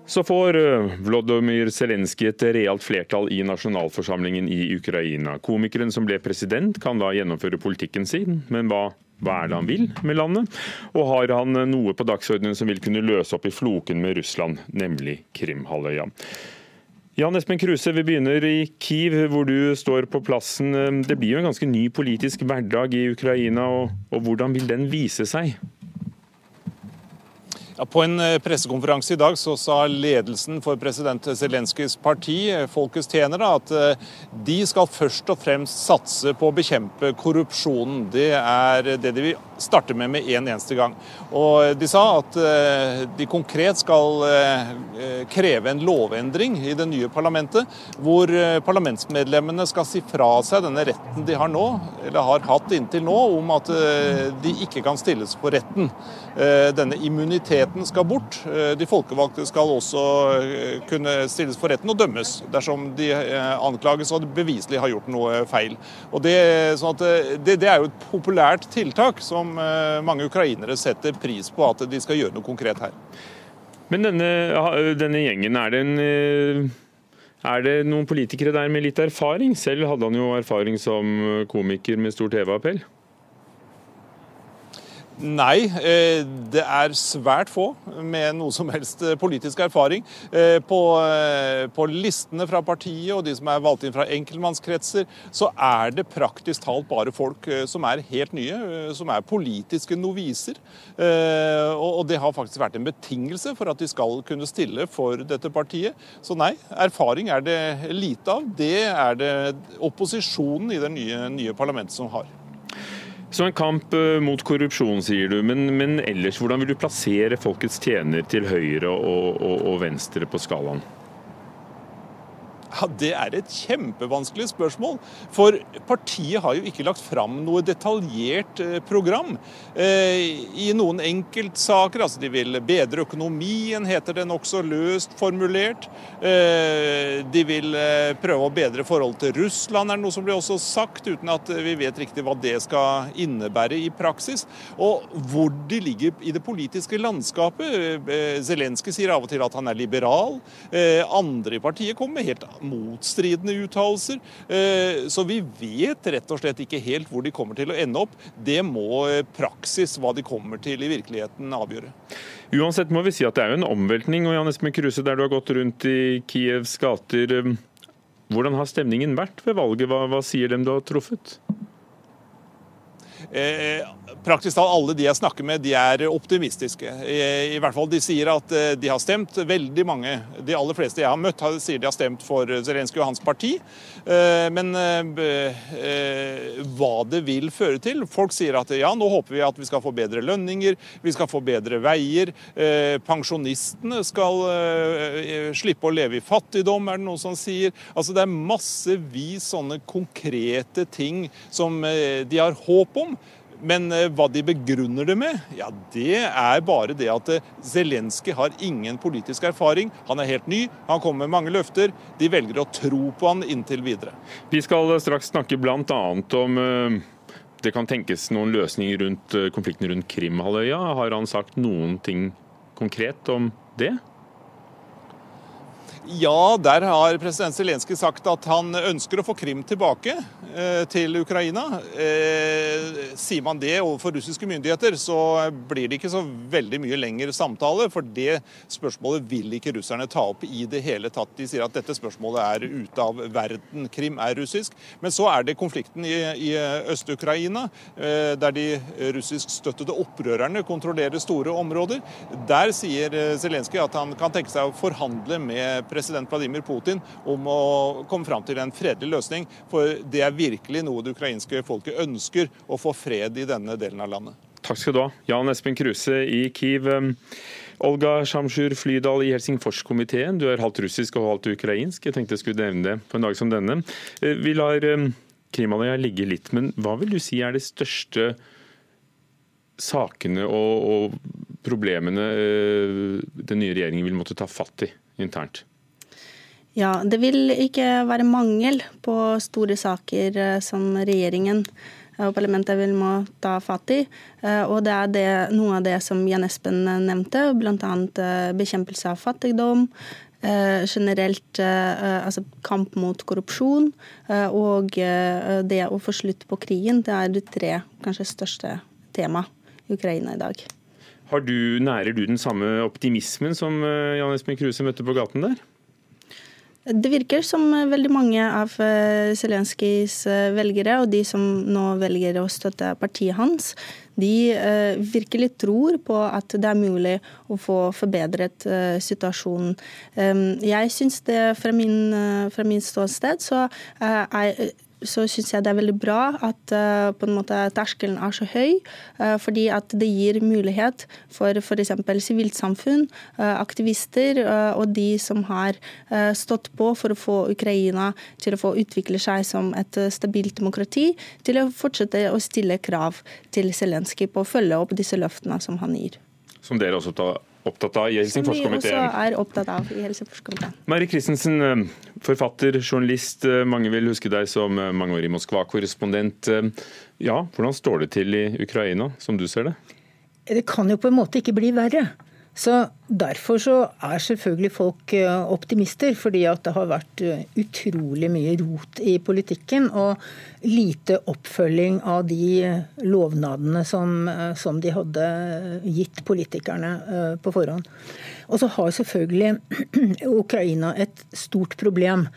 S2: Så får eh, Vlodomyr Zelenskyj et realt flertall i nasjonalforsamlingen i Ukraina. Komikeren som ble president kan da gjennomføre politikken sin, men hva, hva er det han vil med landet? Og har han noe på dagsordenen som vil kunne løse opp i floken med Russland, nemlig Krimhalvøya? Jan Espen Kruse, vi begynner i Kiev, hvor du står på plassen. Det blir jo en ganske ny politisk hverdag i Ukraina, og, og hvordan vil den vise seg?
S11: Ja, på en eh, pressekonferanse i dag så sa ledelsen for president Zelenskyjs parti, eh, Folkets tjenere, at eh, de skal først og fremst satse på å bekjempe korrupsjonen. Det er det de vil starte med med en eneste gang. Og De sa at de konkret skal kreve en lovendring i det nye parlamentet, hvor parlamentsmedlemmene skal si fra seg denne retten de har nå, eller har hatt inntil nå, om at de ikke kan stilles for retten. Denne immuniteten skal bort. Eh, de folkevalgte skal også eh, kunne stilles for retten og dømmes dersom de eh, anklages og beviselig har gjort noe feil. Og det, sånn det, det er jo et populært tiltak som mange ukrainere setter pris på at de skal gjøre noe konkret her.
S2: Men denne, denne gjengen, er det, en, er det noen politikere der med litt erfaring? Selv hadde han jo erfaring som komiker med stor TV-appell.
S11: Nei, eh, det er svært få med noe som helst eh, politisk erfaring. Eh, på, på, listene fra partiet og de som er valgt inn fra enkeltmannskretser, så er det praktisk talt bare folk som er helt nye, som er politiske noviser. Og det har faktisk vært en betingelse for at de skal kunne stille for dette partiet. Så nei, erfaring er det lite av. Det er det opposisjonen i det nye, nye parlamentet som har.
S2: Så en kamp eh, mot korrupsjon, sier du. Men, men, ellers, hvordan vil du plassere folkets tjener til høyre og, og, og venstre på skalaen?
S11: Ja, Det er et kjempevanskelig spørsmål. For partiet har jo ikke lagt fram noe detaljert eh, program. Eh, I noen enkeltsaker, altså de vil bedre økonomien, heter det nokså løst formulert. Eh, de vil prøve å bedre forholdet til Russland, er det noe som blir også sagt, uten at vi vet riktig hva det skal innebære i praksis. Og hvor de ligger i det politiske landskapet. Zelenskyj sier av og til at han er liberal. Andre i partiet kommer med helt motstridende uttalelser. Eh, så vi vet rett og slett ikke helt hvor de kommer til å ende opp. Det må eh, praksis, hva de kommer til i virkeligheten, avgjøre.
S2: Uansett må vi si at det er jo en omveltning. og Jan Espen Kruse, der du har gått rundt i Kievs gater, eh, hvordan har stemningen vært ved valget? Hva, hva sier dem du har truffet?
S11: Eh, praktisk talt alle de jeg snakker med, de er optimistiske. I, I, hvert fall De sier at eh, de har stemt. Veldig mange, de aller fleste jeg har møtt, sier de har stemt for Zelenskyj og hans parti. Eh, men hva det vil føre til Folk sier at ja, nå håper vi at vi skal få bedre lønninger, vi skal få bedre veier. Pensjonistene skal slippe å leve i fattigdom, er det noen som sier. Altså Det er massevis sånne konkrete ting som de har håp om. Men eh, hva de begrunner det med, ja det er bare det at eh, Zelenskyj har ingen politisk erfaring. Han er helt ny, han kommer med mange løfter. De velger å tro på han inntil videre.
S2: Vi skal straks snakke bl.a. om eh, det kan tenkes noen løsninger rundt konflikten rundt Krimhalvøya. Har han sagt noen ting konkret om det?
S11: Ja, der har president Zelenskyj sagt at han ønsker å få Krim tilbake eh, til Ukraina. Eh, sier man det overfor russiske myndigheter, så blir det ikke så veldig mye lengre samtale. For det spørsmålet vil ikke russerne ta opp i det hele tatt. De sier at dette spørsmålet er ute av verden. Krim er russisk. Men så er det konflikten i, Øst-Ukraina, eh, der de russiskstøttede opprørerne kontrollerer store områder. Der sier Zelenskyj at han kan tenke seg å forhandle med president president Vladimir Putin om å komme fram til en fredelig løsning. For det er virkelig noe det ukrainske folket ønsker, å få fred i denne delen av landet.
S2: Takk skal du ha, Jan Espen Kruse i Kiev. Olga Shamshur Flydal i Helsingforskomiteen, du er halvt russisk og halvt ukrainsk. Jeg tenkte jeg skulle nevne det på en dag som denne. Eh, vi lar eh, Krimhalvøya ligge litt, men hva vil du si er de største sakene og, og problemene eh, den nye regjeringen vil måtte ta fatt i internt?
S12: Ja, Det vil ikke være mangel på store saker som regjeringen og parlamentet vil må ta fatt i. Eh, og det er det, noe av det som Jan Espen nevnte, bl.a. Eh, bekjempelse av fattigdom. Eh, generelt altså kamp mot korrupsjon og det å få slutt på krigen. Det er de tre kanskje største tema i Ukraina i dag.
S2: Du, Nærer du den samme optimismen som Jan Espen Kruse møtte på gaten der?
S12: Det virker som veldig mange av eh, Zelenskyjs eh, velgere, og de som nå velger å støtte partiet hans, de eh, virkelig tror på at det er mulig å få forbedret situasjonen. Jeg syns det fra min, fra min ståsted så er så syns jeg det er veldig bra at uh, på en måte terskelen er så høy, uh, fordi at det gir mulighet for f.eks. sivilsamfunn, uh, aktivister og de som har stått på for å få Ukraina til å få utvikle seg som et stabilt demokrati, til å fortsette å stille krav til Zelenskyj på å følge opp disse løftene som han gir.
S2: Som dere også tar opptatt av i Helsingforskomiteen.
S12: Som vi også er opptatt av i Helsingforskomiteen.
S2: Mari Christensen, eh, forfatter, journalist. Eh, mange vil huske deg som eh, mangeårig Moskva-korrespondent. Ja, hvordan står det til i Ukraina, som du ser det?
S13: Det kan jo på en måte ikke bli verre. Så Derfor så er selvfølgelig folk eh, optimister, fordi at det har vært eh, utrolig mye rot i politikken og lite oppfølging av de lovnadene som, eh, som de hadde gitt politikerne på forhånd. Og så har selvfølgelig Ukraina et stort problem.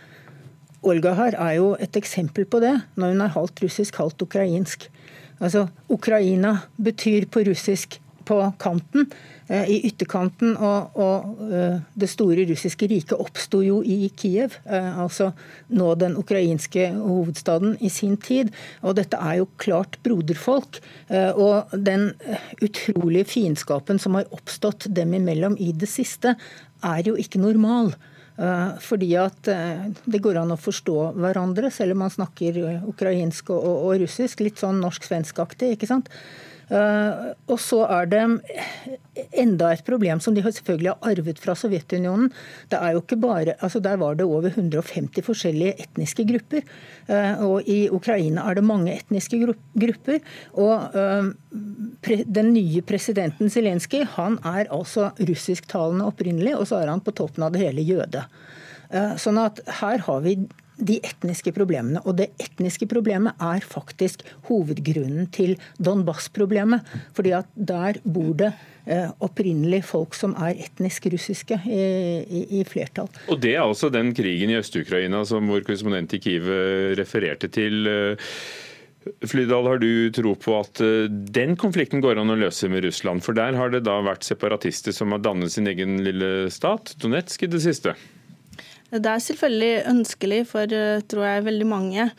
S13: Olga her er jo et eksempel på det, når hun er halvt russisk, halvt ukrainsk. Altså, Ukraina betyr på russisk på kanten, eh, i ytterkanten. Og, og eh, det store russiske riket oppsto jo i Kiev, eh, altså nå den ukrainske hovedstaden, i sin tid. Og dette er jo klart broderfolk. Og den utrolige fiendskapen som har oppstått dem imellom i det siste, er jo ikke normal. Fordi at det går an å forstå hverandre, selv om man snakker ukrainsk og, og russisk. Litt sånn norsk-svenskaktig, ikke sant. Eh, og så er det enda et problem som de selvfølgelig har arvet fra Sovjetunionen. Det er jo ikke bare, altså Der var det over 150 forskjellige etniske grupper. Eh, og i Ukraina er det mange etniske grupper. Og eh, den nye presidenten Zelenskyj han er altså russisktalende opprinnelig, og så er han på toppen av det hele jøde. Sånn at her har vi de etniske problemene. Og det etniske problemet er faktisk hovedgrunnen til Donbas-problemet. fordi at der bor det eh, opprinnelig folk som er etnisk russiske i, i, i, flertall.
S2: Og Det er altså den krigen i Øst-Ukraina som vår korrespondent i Kiev eh, refererte til. Eh, Flydal, har du tro på at den konflikten går an å løse med Russland? For der har det da vært separatister som har dannet sin egen lille stat, Donetsk i det siste?
S12: Det er selvfølgelig ønskelig for eh, tror jeg, veldig mange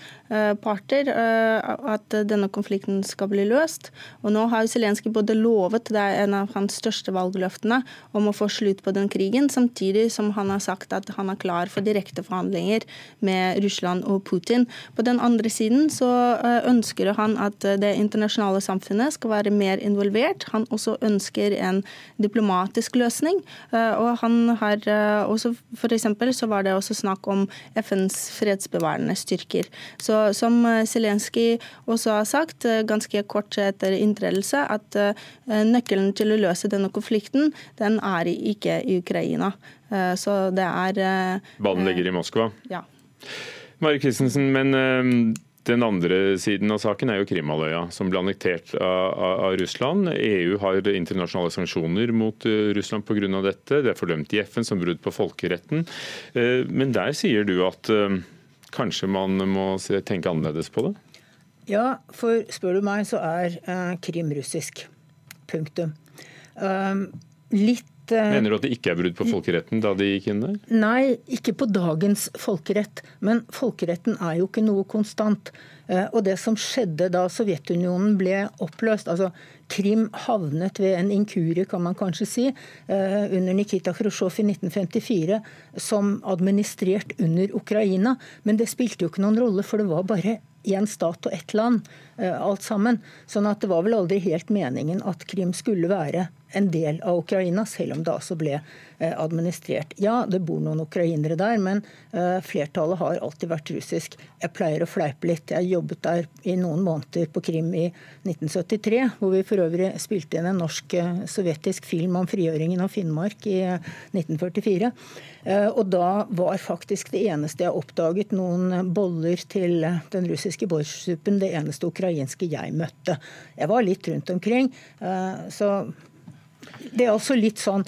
S12: parter eh, at denne konflikten skal bli løst. Og nå har Zelenskyj både lovet, det er en av hans største valgløftene, om å få slutt på den krigen, samtidig som han har sagt at han er klar for direkte forhandlinger med Russland og Putin. På den andre siden så eh, ønsker han at det internasjonale samfunnet skal være mer involvert. Han også ønsker en diplomatisk løsning. Og han har også, for eksempel, så var det også snakk om FNs fredsbevarende styrker. Så som eh, Zelenskyj også har sagt eh, ganske kort etter inntredelse, at eh, nøkkelen til å løse denne konflikten, den er ikke i Ukraina. Så det er
S2: Ballen ligger i Moskva?
S12: Ja.
S2: Mari Christensen, men den andre siden av saken er jo Krimhalvøya, som ble annektert av, av, Russland. EU har internasjonale sanksjoner mot Russland pga. dette. Det er fordømt i FN som brudd på folkeretten. Men der sier du at kanskje man må tenke annerledes på det?
S13: Ja, for spør du meg, så er eh, Krim russisk. Punktum. Um, litt
S2: Mener du at det ikke er brudd på folkeretten da de gikk inn der?
S13: Nei, ikke på dagens folkerett. Men folkeretten er jo ikke noe konstant. Og det som skjedde da Sovjetunionen ble oppløst altså Krim havnet ved en inkurie, kan man kanskje si, under Nikita Khrusjtsjov i 1954 som administrert under Ukraina. Men det spilte jo ikke noen rolle, for det var bare én stat og ett land, alt sammen. Sånn at det var vel aldri helt meningen at Krim skulle være en del av Ukraina, selv om det altså ble eh, administrert. Ja, det bor noen ukrainere der, men eh, flertallet har alltid vært russisk. Jeg pleier å fleipe litt. Jeg jobbet der i noen måneder på Krim i 1973, hvor vi for øvrig spilte inn en norsk-sovjetisk eh, film om frigjøringen av Finnmark i 1944. Og da var faktisk det eneste jeg oppdaget, noen boller til den russiske borsjsuppen, det eneste ukrainske jeg møtte. Jeg var litt rundt omkring. så det er også litt sånn,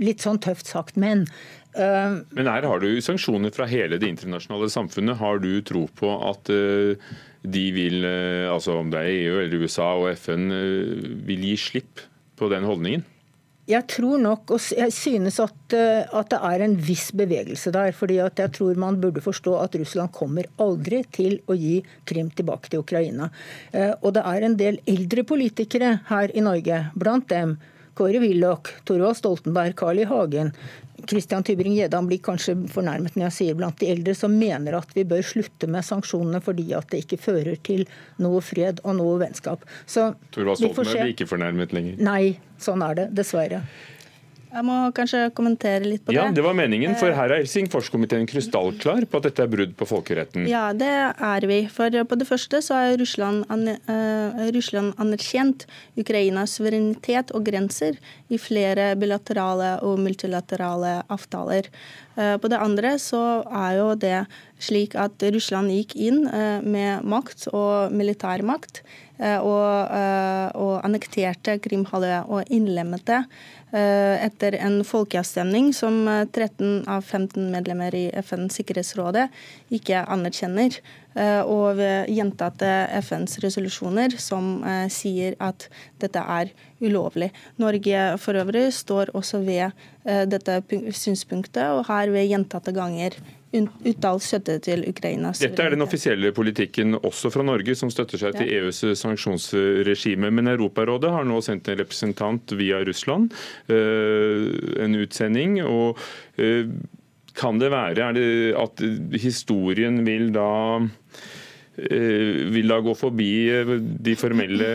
S13: litt sånn tøft sagt, men
S2: uh, Men her har du sanksjoner fra hele det internasjonale samfunnet. Har du tro på at uh, de vil, uh, altså om det er EU eller USA og FN, vil gi slipp på den holdningen?
S13: Jeg tror nok, og jeg synes at, at, det er en viss bevegelse der. fordi at jeg tror man burde forstå at Russland kommer aldri til å gi Krim tilbake til Ukraina. Og det er en del eldre politikere her i Norge, blant dem Kåre Willoch, Torvald Stoltenberg, Carl I. Hagen, Christian Tybring-Gjedde blir kanskje fornærmet når jeg sier blant de eldre, som mener at vi bør slutte med sanksjonene fordi at det ikke fører til noe fred og noe vennskap.
S2: Så Torvald Stoltenberg blir ikke fornærmet lenger?
S13: Nei, sånn er det. Dessverre.
S12: Jeg må kanskje kommentere litt på
S2: det. Ja, Det var meningen, for her er Helsingforskomiteen krystallklar på at dette er brudd på folkeretten.
S12: Ja, det er vi. For på det første så er Russland, uh, Russland anerkjent Ukrainas suverenitet og grenser i flere bilaterale og multilaterale avtaler. Uh, på det andre så er jo det slik at Russland gikk inn uh, med makt og militærmakt og, og annekterte Krimhalvøya og innlemmet det Eh, etter en folkeavstemning som 13 eh, av 15 medlemmer i FNs sikkerhetsrådet ikke anerkjenner. Eh, og ved gjentatte FNs resolusjoner som sier at dette er ulovlig. Norge for øvrig står også ved dette synspunktet og har ved gjentatte ganger uttalt støtte til Ukraina.
S2: Dette er den offisielle politikken også fra Norge, som støtter seg til EUs sanksjonsregime. Men Europarådet har nå sendt en representant via Russland, eh, en utsending. og eh, Kan det være det at historien vil da, eh, vil da gå forbi de formelle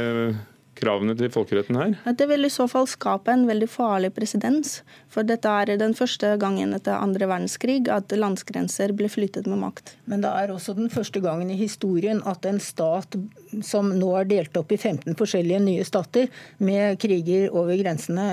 S2: kravene til folkeretten her?
S12: Det vil i så fall skape en veldig farlig presedens. For dette er den første gangen etter andre verdenskrig at landsgrenser ble flyttet med makt.
S13: Men det er også den første gangen i historien at en stat som nå er delt opp i 15 forskjellige nye stater, med kriger over grensene,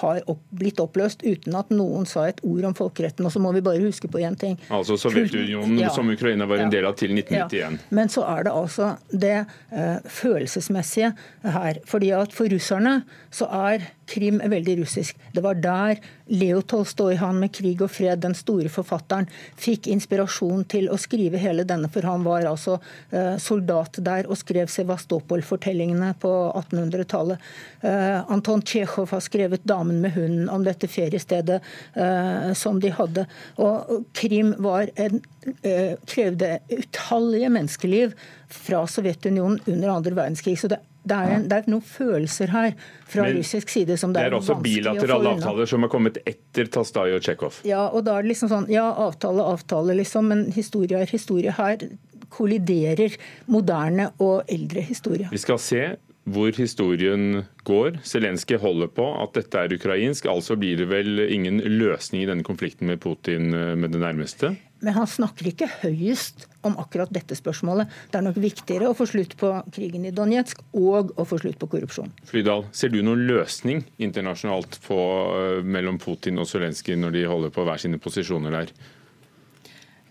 S13: har har blitt oppløst uten at noen sa et ord om folkeretten. Og så må vi bare huske på én ting.
S2: Altså Sovjetunionen, ja. som Ukraina var en del av til 1991. Ja.
S13: Men så er det altså det uh, følelsesmessige her. Fordi at For russerne så er Krim veldig russisk. Det var der Leo Tolstoy, han med 'Krig og fred', den store forfatteren, fikk inspirasjon til å skrive hele denne, for han var altså eh, soldat der og skrev Sevastopol-fortellingene på 1800-tallet. Eh, Anton Tsjekhov har skrevet 'Damen med hunden' om dette feriestedet eh, som de hadde. Og Krim var en, krevde utallige menneskeliv fra Sovjetunionen under andre verdenskrig. så det det er, en, det er, noen følelser her fra Men, russisk side som det,
S2: det er, er også bilaterale avtaler som har kommet etter Tastaj og Tsjekhov.
S13: Ja, og da er det liksom sånn, ja, avtale, avtale, liksom, men historie er historie. Her kolliderer moderne og eldre historie.
S2: Vi skal se hvor historien går. Zelenskyj holder på at dette er ukrainsk, altså blir det vel ingen løsning i denne konflikten med Putin eh, med det nærmeste?
S13: Men han snakker ikke høyest om akkurat dette spørsmålet. Det er nok viktigere å få slutt på krigen i Donetsk og å få slutt på korrupsjon.
S2: Flydal, ser du noen løsning internasjonalt på, eh, mellom Putin og Zelenskyj når de holder på hver sine posisjoner der?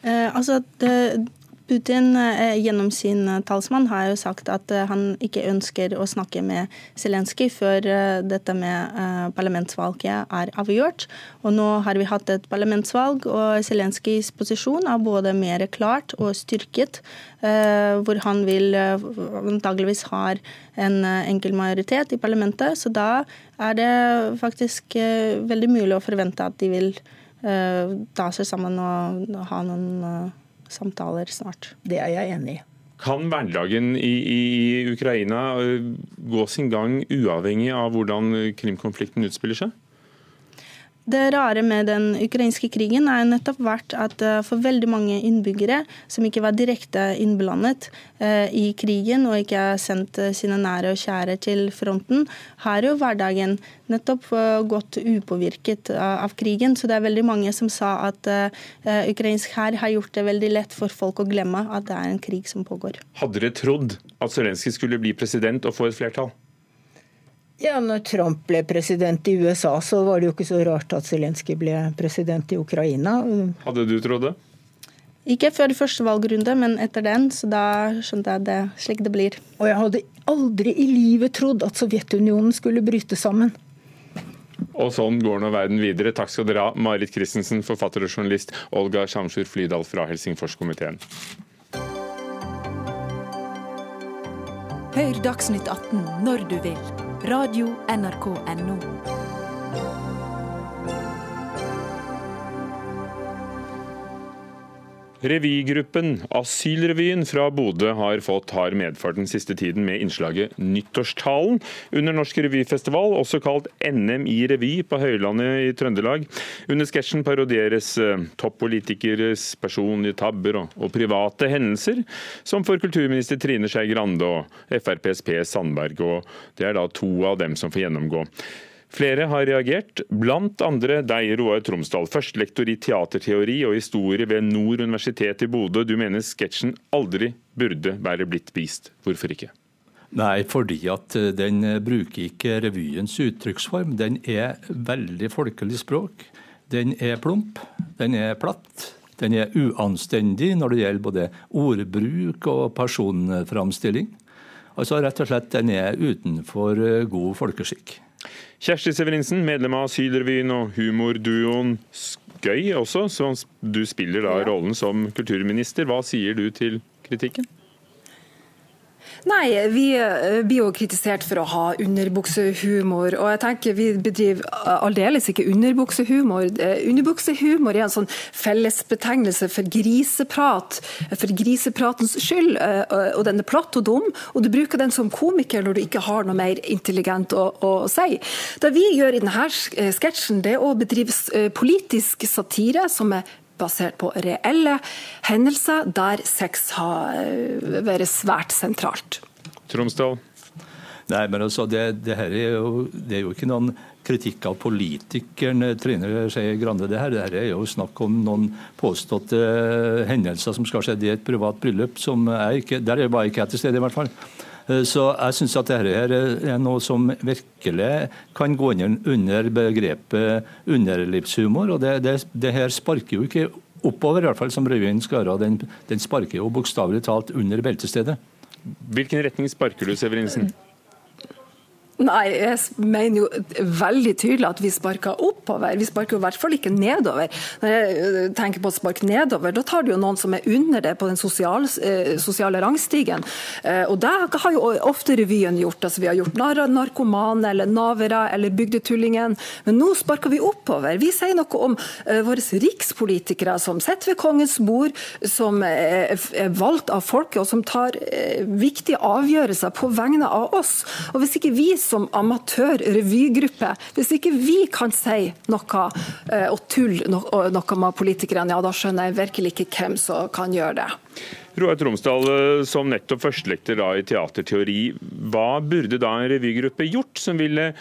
S12: Eh, altså, det, Putin gjennom sin talsmann har jo sagt at han ikke ønsker å snakke med Zelenskyj før dette med parlamentsvalget er avgjort. Og nå har vi hatt et parlamentsvalg, og Zelenskyjs posisjon er både mer klart og styrket. Hvor han vil antageligvis har en enkel majoritet i parlamentet. Så da er det faktisk veldig mulig å forvente at de vil Eh, ta seg sammen og ha noen eh, samtaler snart.
S13: Det er jeg enig i.
S2: Kan hverdagen i, i, Ukraina eh, gå sin gang uavhengig av hvordan Krim-konflikten utspiller seg?
S12: Det rare med den ukrainske krigen er nettopp vært at eh, for veldig mange innbyggere som ikke var direkte innblandet eh, i krigen og ikke har sendt eh, sine nære og kjære til fronten, har jo hverdagen nettopp gått upåvirket av krigen. Så det er veldig mange som sa at ukrainsk hær har gjort det veldig lett for folk å glemme at det er en krig som pågår.
S2: Hadde dere trodd at Zelenskyj skulle bli president og få et flertall?
S13: Ja, når Trump ble president i USA, så var det jo ikke så rart at Zelenskyj ble president i Ukraina.
S2: Hadde du trodd det?
S12: Ikke før første valgrunde, men etter den. Så da skjønte jeg det slik det blir.
S13: Og jeg hadde aldri i livet trodd at Sovjetunionen skulle bryte sammen.
S2: Og sånn går nå verden videre. Takk skal dere ha, Marit Christensen, forfatter og journalist, Olga Sjamsjur Flydal fra Helsingforskomiteen.
S6: Hør Dagsnytt 18 når du vil Radio.nrk.no.
S2: Revygruppen Asylrevyen fra Bodø har fått hard medfart den siste tiden med innslaget Nyttårstalen under Norsk revyfestival, også kalt NM i revy på Høylandet i Trøndelag. Under sketsjen parodieres eh, toppolitikeres personlige tabber og, og, private hendelser, som for kulturminister Trine Skei Grande og FrPs Per Sandberg. og Det er da to av dem som får gjennomgå. Flere har reagert, blant andre deg, Roar Tromsdal, førstelektor i teaterteori og historie ved Nord universitet i Bodø. Du mener sketsjen aldri burde være blitt vist. Hvorfor ikke?
S14: Nei, fordi at eh, den eh, bruker ikke revyens uttrykksform. Den er veldig folkelig språk. Den er plump, den er platt. Den er uanstendig når det gjelder både ordbruk og personframstilling. Altså rett og slett Den er utenfor eh, god folkeskikk.
S2: Kjersti Severinsen, medlem av Asylrevyen og humorduoen Skøy også, så du spiller da rollen som kulturminister. Hva sier du til kritikken?
S15: Nei, vi eh, blir jo kritisert for å ha underbuksehumor. Og jeg tenker vi bedriver aldeles ikke underbuksehumor. Eh, underbuksehumor er en sånn fellesbetegnelse for griseprat, for grisepratens skyld. Eh, og den er platt og dum, og du bruker den som komiker når du ikke har noe mer intelligent å, å si. Det vi gjør i denne sketsjen, det er å bedrive politisk satire som er basert på reelle hendelser der sex har eh, vært svært sentralt.
S2: Tromsdal?
S14: Nei, men altså, det, det, her er jo, det er jo ikke noen kritikk av politikeren Trine Skei Grande. Det her, det her er jo snakk om noen påståtte hendelser som skal skje i et privat bryllup. som er ikke, Der var jeg ikke til stede, i hvert fall. Eh, så jeg syns at dette er noe som virkelig kan gå under begrepet underlivshumor. og det, det, det her sparker jo ikke oppover, i hvert fall som Røyvind gjøre. Den, den sparker jo bokstavelig talt under beltestedet.
S2: Hvilken retning sparker du, Severinsen?
S15: Nei, jeg mener jo veldig tydelig at vi sparker oppover. Vi sparker jo i hvert fall ikke nedover. Når jeg øh, tenker på å sparke nedover, da tar du jo noen som er under det på den sosiale, øh, sosiale rangstigen. Øh, og det har jo ofte revyen gjort. altså Vi har gjort narr narkomane eller navere eller bygdetullingen. Men nå sparker vi oppover. Vi sier noe om våre rikspolitikere som sitter ved kongens bord, som er valgt av folket og som tar viktige avgjørelser på vegne av oss. Og hvis ikke vi som amatør-revygruppe, hvis ikke vi kan si noe eh, og tulle noe med politikerne, ja da skjønner jeg virkelig ikke hvem som kan gjøre det.
S2: Roar Tromsdal, eh, som nettopp førstelekter i teaterteori, hva burde da en revygruppe gjort som ville,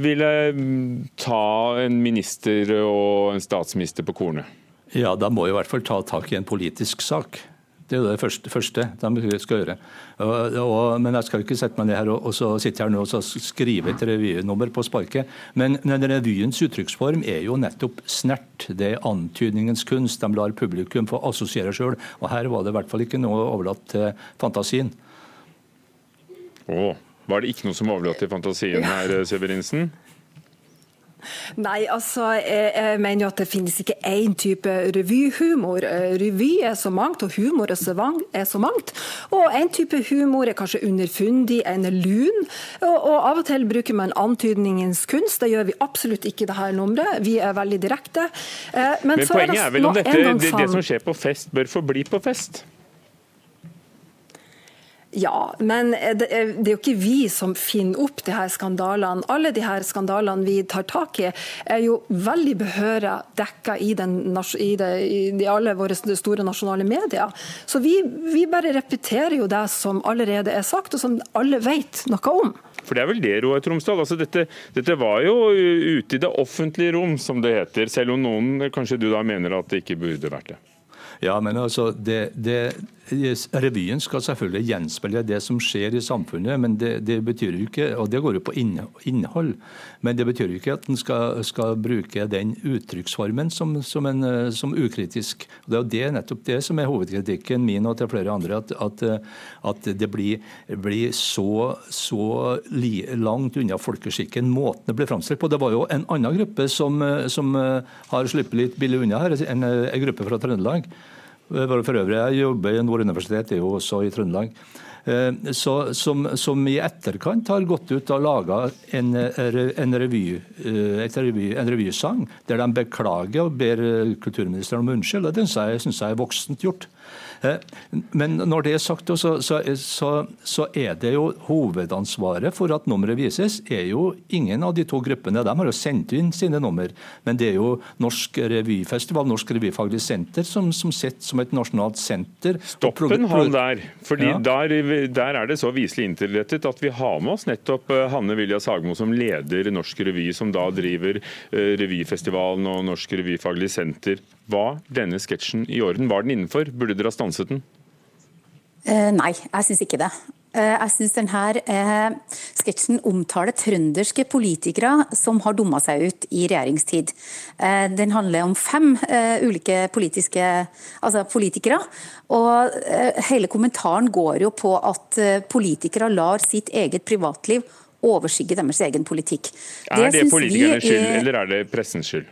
S2: ville mm, ta en minister og en statsminister på kornet?
S14: Ja, Da må i hvert fall ta tak i en politisk sak. Det er jo det første, første de skal gjøre. Og, og, men jeg skal ikke sette meg ned her og, og så sitte her nå og skrive et revynummer på sparket. Men, men revyens uttrykksform er jo nettopp snert. Det er antydningens kunst. De lar publikum få assosiere sjøl. Og her var det i hvert fall ikke noe overlatt til fantasien.
S2: Åh, var det ikke noe som overlatt til fantasien her, Severinsen?
S15: Nei, altså, jeg, jeg, mener jo at det finnes ikke én type revyhumor. Eh, revy er så mangt, og humor er så, mangt. Og en type humor er kanskje underfundig, en er lun. Og, og, av og til bruker man antydningens kunst. Det gjør vi absolutt ikke i dette nummeret. Vi er veldig direkte.
S2: Eh, men, Men poenget er, er vel om dette, det, det som skjer på fest, bør forbli på fest?
S15: Ja, men det er, jo ikke vi som finner opp de her skandalene. Alle de her skandalene vi tar tak i, er jo veldig behørig dekka i, i, i alle våre store nasjonale medier. Så vi, vi, bare repeterer jo det som allerede er sagt, og som alle vet noe om.
S2: For det er vel det, Roar Tromsdal. Altså, dette, dette, var jo ute i det offentlige rom, som det heter. Selv om noen kanskje du da mener at det ikke burde vært det.
S14: Ja, men altså, det, det, Revyen skal selvfølgelig gjenspeile det som skjer i samfunnet, men det, det, betyr jo ikke, og det går jo på innhold, men det betyr jo ikke at en skal, skal, bruke den uttrykksformen som, som, som, ukritisk. Det er jo det, nettopp det som er hovedkritikken min og til flere andre, at, at, at det blir, blir så, så langt unna folkeskikken måten det blir framstilt på. Det var jo en annen gruppe som, som har sluppet litt billig unna her, en, en gruppe fra Trøndelag for øvrig, jeg jobber i Nord universitet, er jo også i Trøndelag. Eh, så, som, som, i etterkant har gått ut og laga en, en, revy, eh, en revysang der de beklager og ber kulturministeren om unnskyld. Det syns jeg er voksent gjort. Eh, men når det er sagt, så, så, så, så, er det jo hovedansvaret for at nummeret vises, er jo ingen av de to gruppene. De har jo sendt inn sine nummer. Men det er jo Norsk revyfestival, Norsk revyfaglig senter, som, som sitter som et nasjonalt senter.
S2: Stoppen han der. fordi ja. der, der, er det så viselig interrettet at vi har med oss nettopp eh, Hanne Vilja Sagmo, som leder Norsk revy, som da driver eh, revyfestivalen og Norsk revyfaglig senter. Var denne sketsjen i orden? Var den innenfor? Burde dere ha stanset den?
S16: Eh, nei, jeg syns ikke det. Uh, jeg syns denne eh, sketsjen omtaler trønderske politikere som har dumma seg ut i regjeringstid. Den handler om fem ulike politiske, altså politikere. Og hele kommentaren går jo på at politikere lar sitt eget privatliv overskygge deres egen politikk.
S2: Er det, det politikernes skyld, eller er det pressens skyld?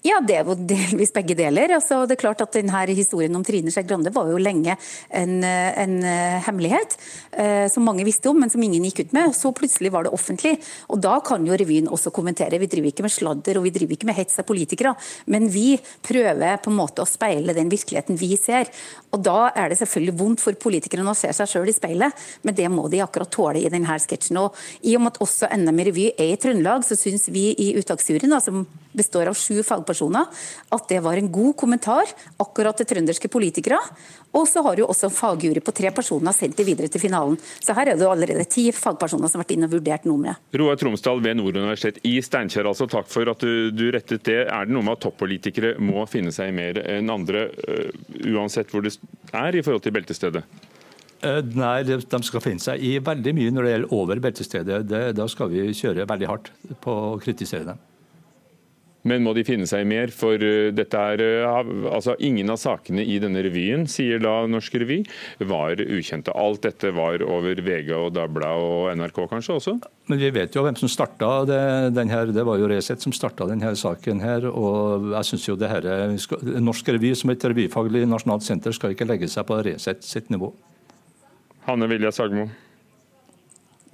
S16: Ja, det er jo delvis begge deler. Altså, det er klart at denne Historien om Trine Skei Grande var jo lenge en, en uh, hemmelighet eh, som mange visste om, men som ingen gikk ut med. Så plutselig var det offentlig. Og Da kan jo revyen også kommentere. Vi driver ikke med sladder og vi driver ikke med hets av politikere, men vi prøver på en måte å speile den virkeligheten vi ser. Og Da er det selvfølgelig vondt for politikerne å se seg sjøl i speilet, men det må de akkurat tåle i denne sketsjen. Og I og med at også NM i revy er i Trøndelag, så syns vi i uttaksjuryen, som består av sju fagpersoner, at det var en god kommentar akkurat til trønderske politikere. Og så har jo også en fagjury på tre personer sendt det videre til finalen. Så her er det jo allerede ti fagpersoner som har vært inne og vurdert nummeret.
S2: Roar Tromsdal ved Nord universitet i Steinkjer, altså takk for at du, du, rettet det. Er det noe med at toppolitikere må finne seg mer enn andre, uh, uansett hvor det er i forhold til beltestedet?
S14: Uh, nei, de skal finne seg i veldig mye når det gjelder over beltestedet. Det, da skal vi kjøre veldig hardt på å kritisere dem.
S2: Men må de finne seg i mer? For eh, dette er, eh, altså Ingen av sakene i denne revyen, sier da Norsk Revy, var ukjente. Alt dette var over VG og Dagbladet og NRK kanskje også?
S14: Men vi vet jo hvem som starta det, denne, det var jo Resett som starta denne saken her. Og jeg synes jo det her, Norsk Revy som et revyfaglig nasjonalt senter skal ikke legge seg på Resett sitt nivå.
S2: Hanne Vilja Sagmo.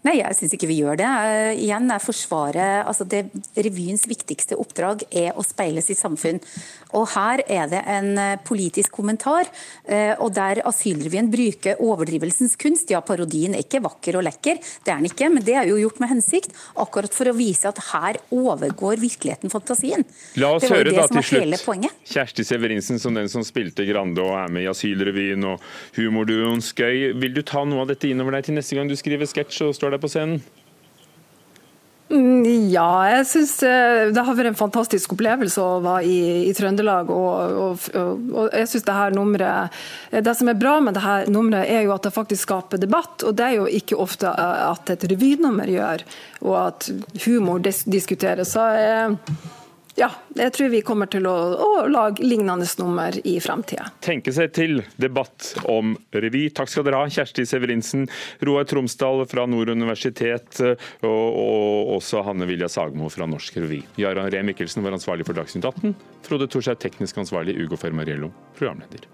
S16: Nei, jeg syns ikke vi gjør det. Igjen, er Forsvaret altså det, Revyens viktigste oppdrag er å speile sitt samfunn. Og Her er det en eh, politisk kommentar, eh, og der Asylrevyen bruker overdrivelsens kunst. Ja, parodien er ikke vakker og lekker, det er den ikke, men det er jo gjort med hensikt. Akkurat for å vise at her overgår virkeligheten fantasien.
S2: La oss høre da til slutt. Kjersti Severinsen som den som spilte Grande og er med i Asylrevyen og humorduoen Skøy. Vil du ta noe av dette innover deg til neste gang du skriver sketsj og står der på scenen?
S15: Mm, ja, jeg syns eh, det har vært en fantastisk opplevelse å være i, i Trøndelag. Og, og, og jeg synes Det her nummeret, det som er bra med det her nummeret, er jo at det faktisk skaper debatt. og Det er jo ikke ofte eh, at et revynummer gjør, og at humor diskuteres. Så jeg, ja, jeg tror vi kommer til å, å lage lignende nummer i framtida.
S2: Tenke seg til debatt om revy. Takk skal dere ha, Kjersti Severinsen, Roar Tromsdal fra Nord universitet og, og også Hanne Vilja Sagmo fra Norsk Revy. Jarand Ree Mikkelsen var ansvarlig for Dagsnytt 18. Frode Thorshaug teknisk ansvarlig, Ugo Fermariello programleder.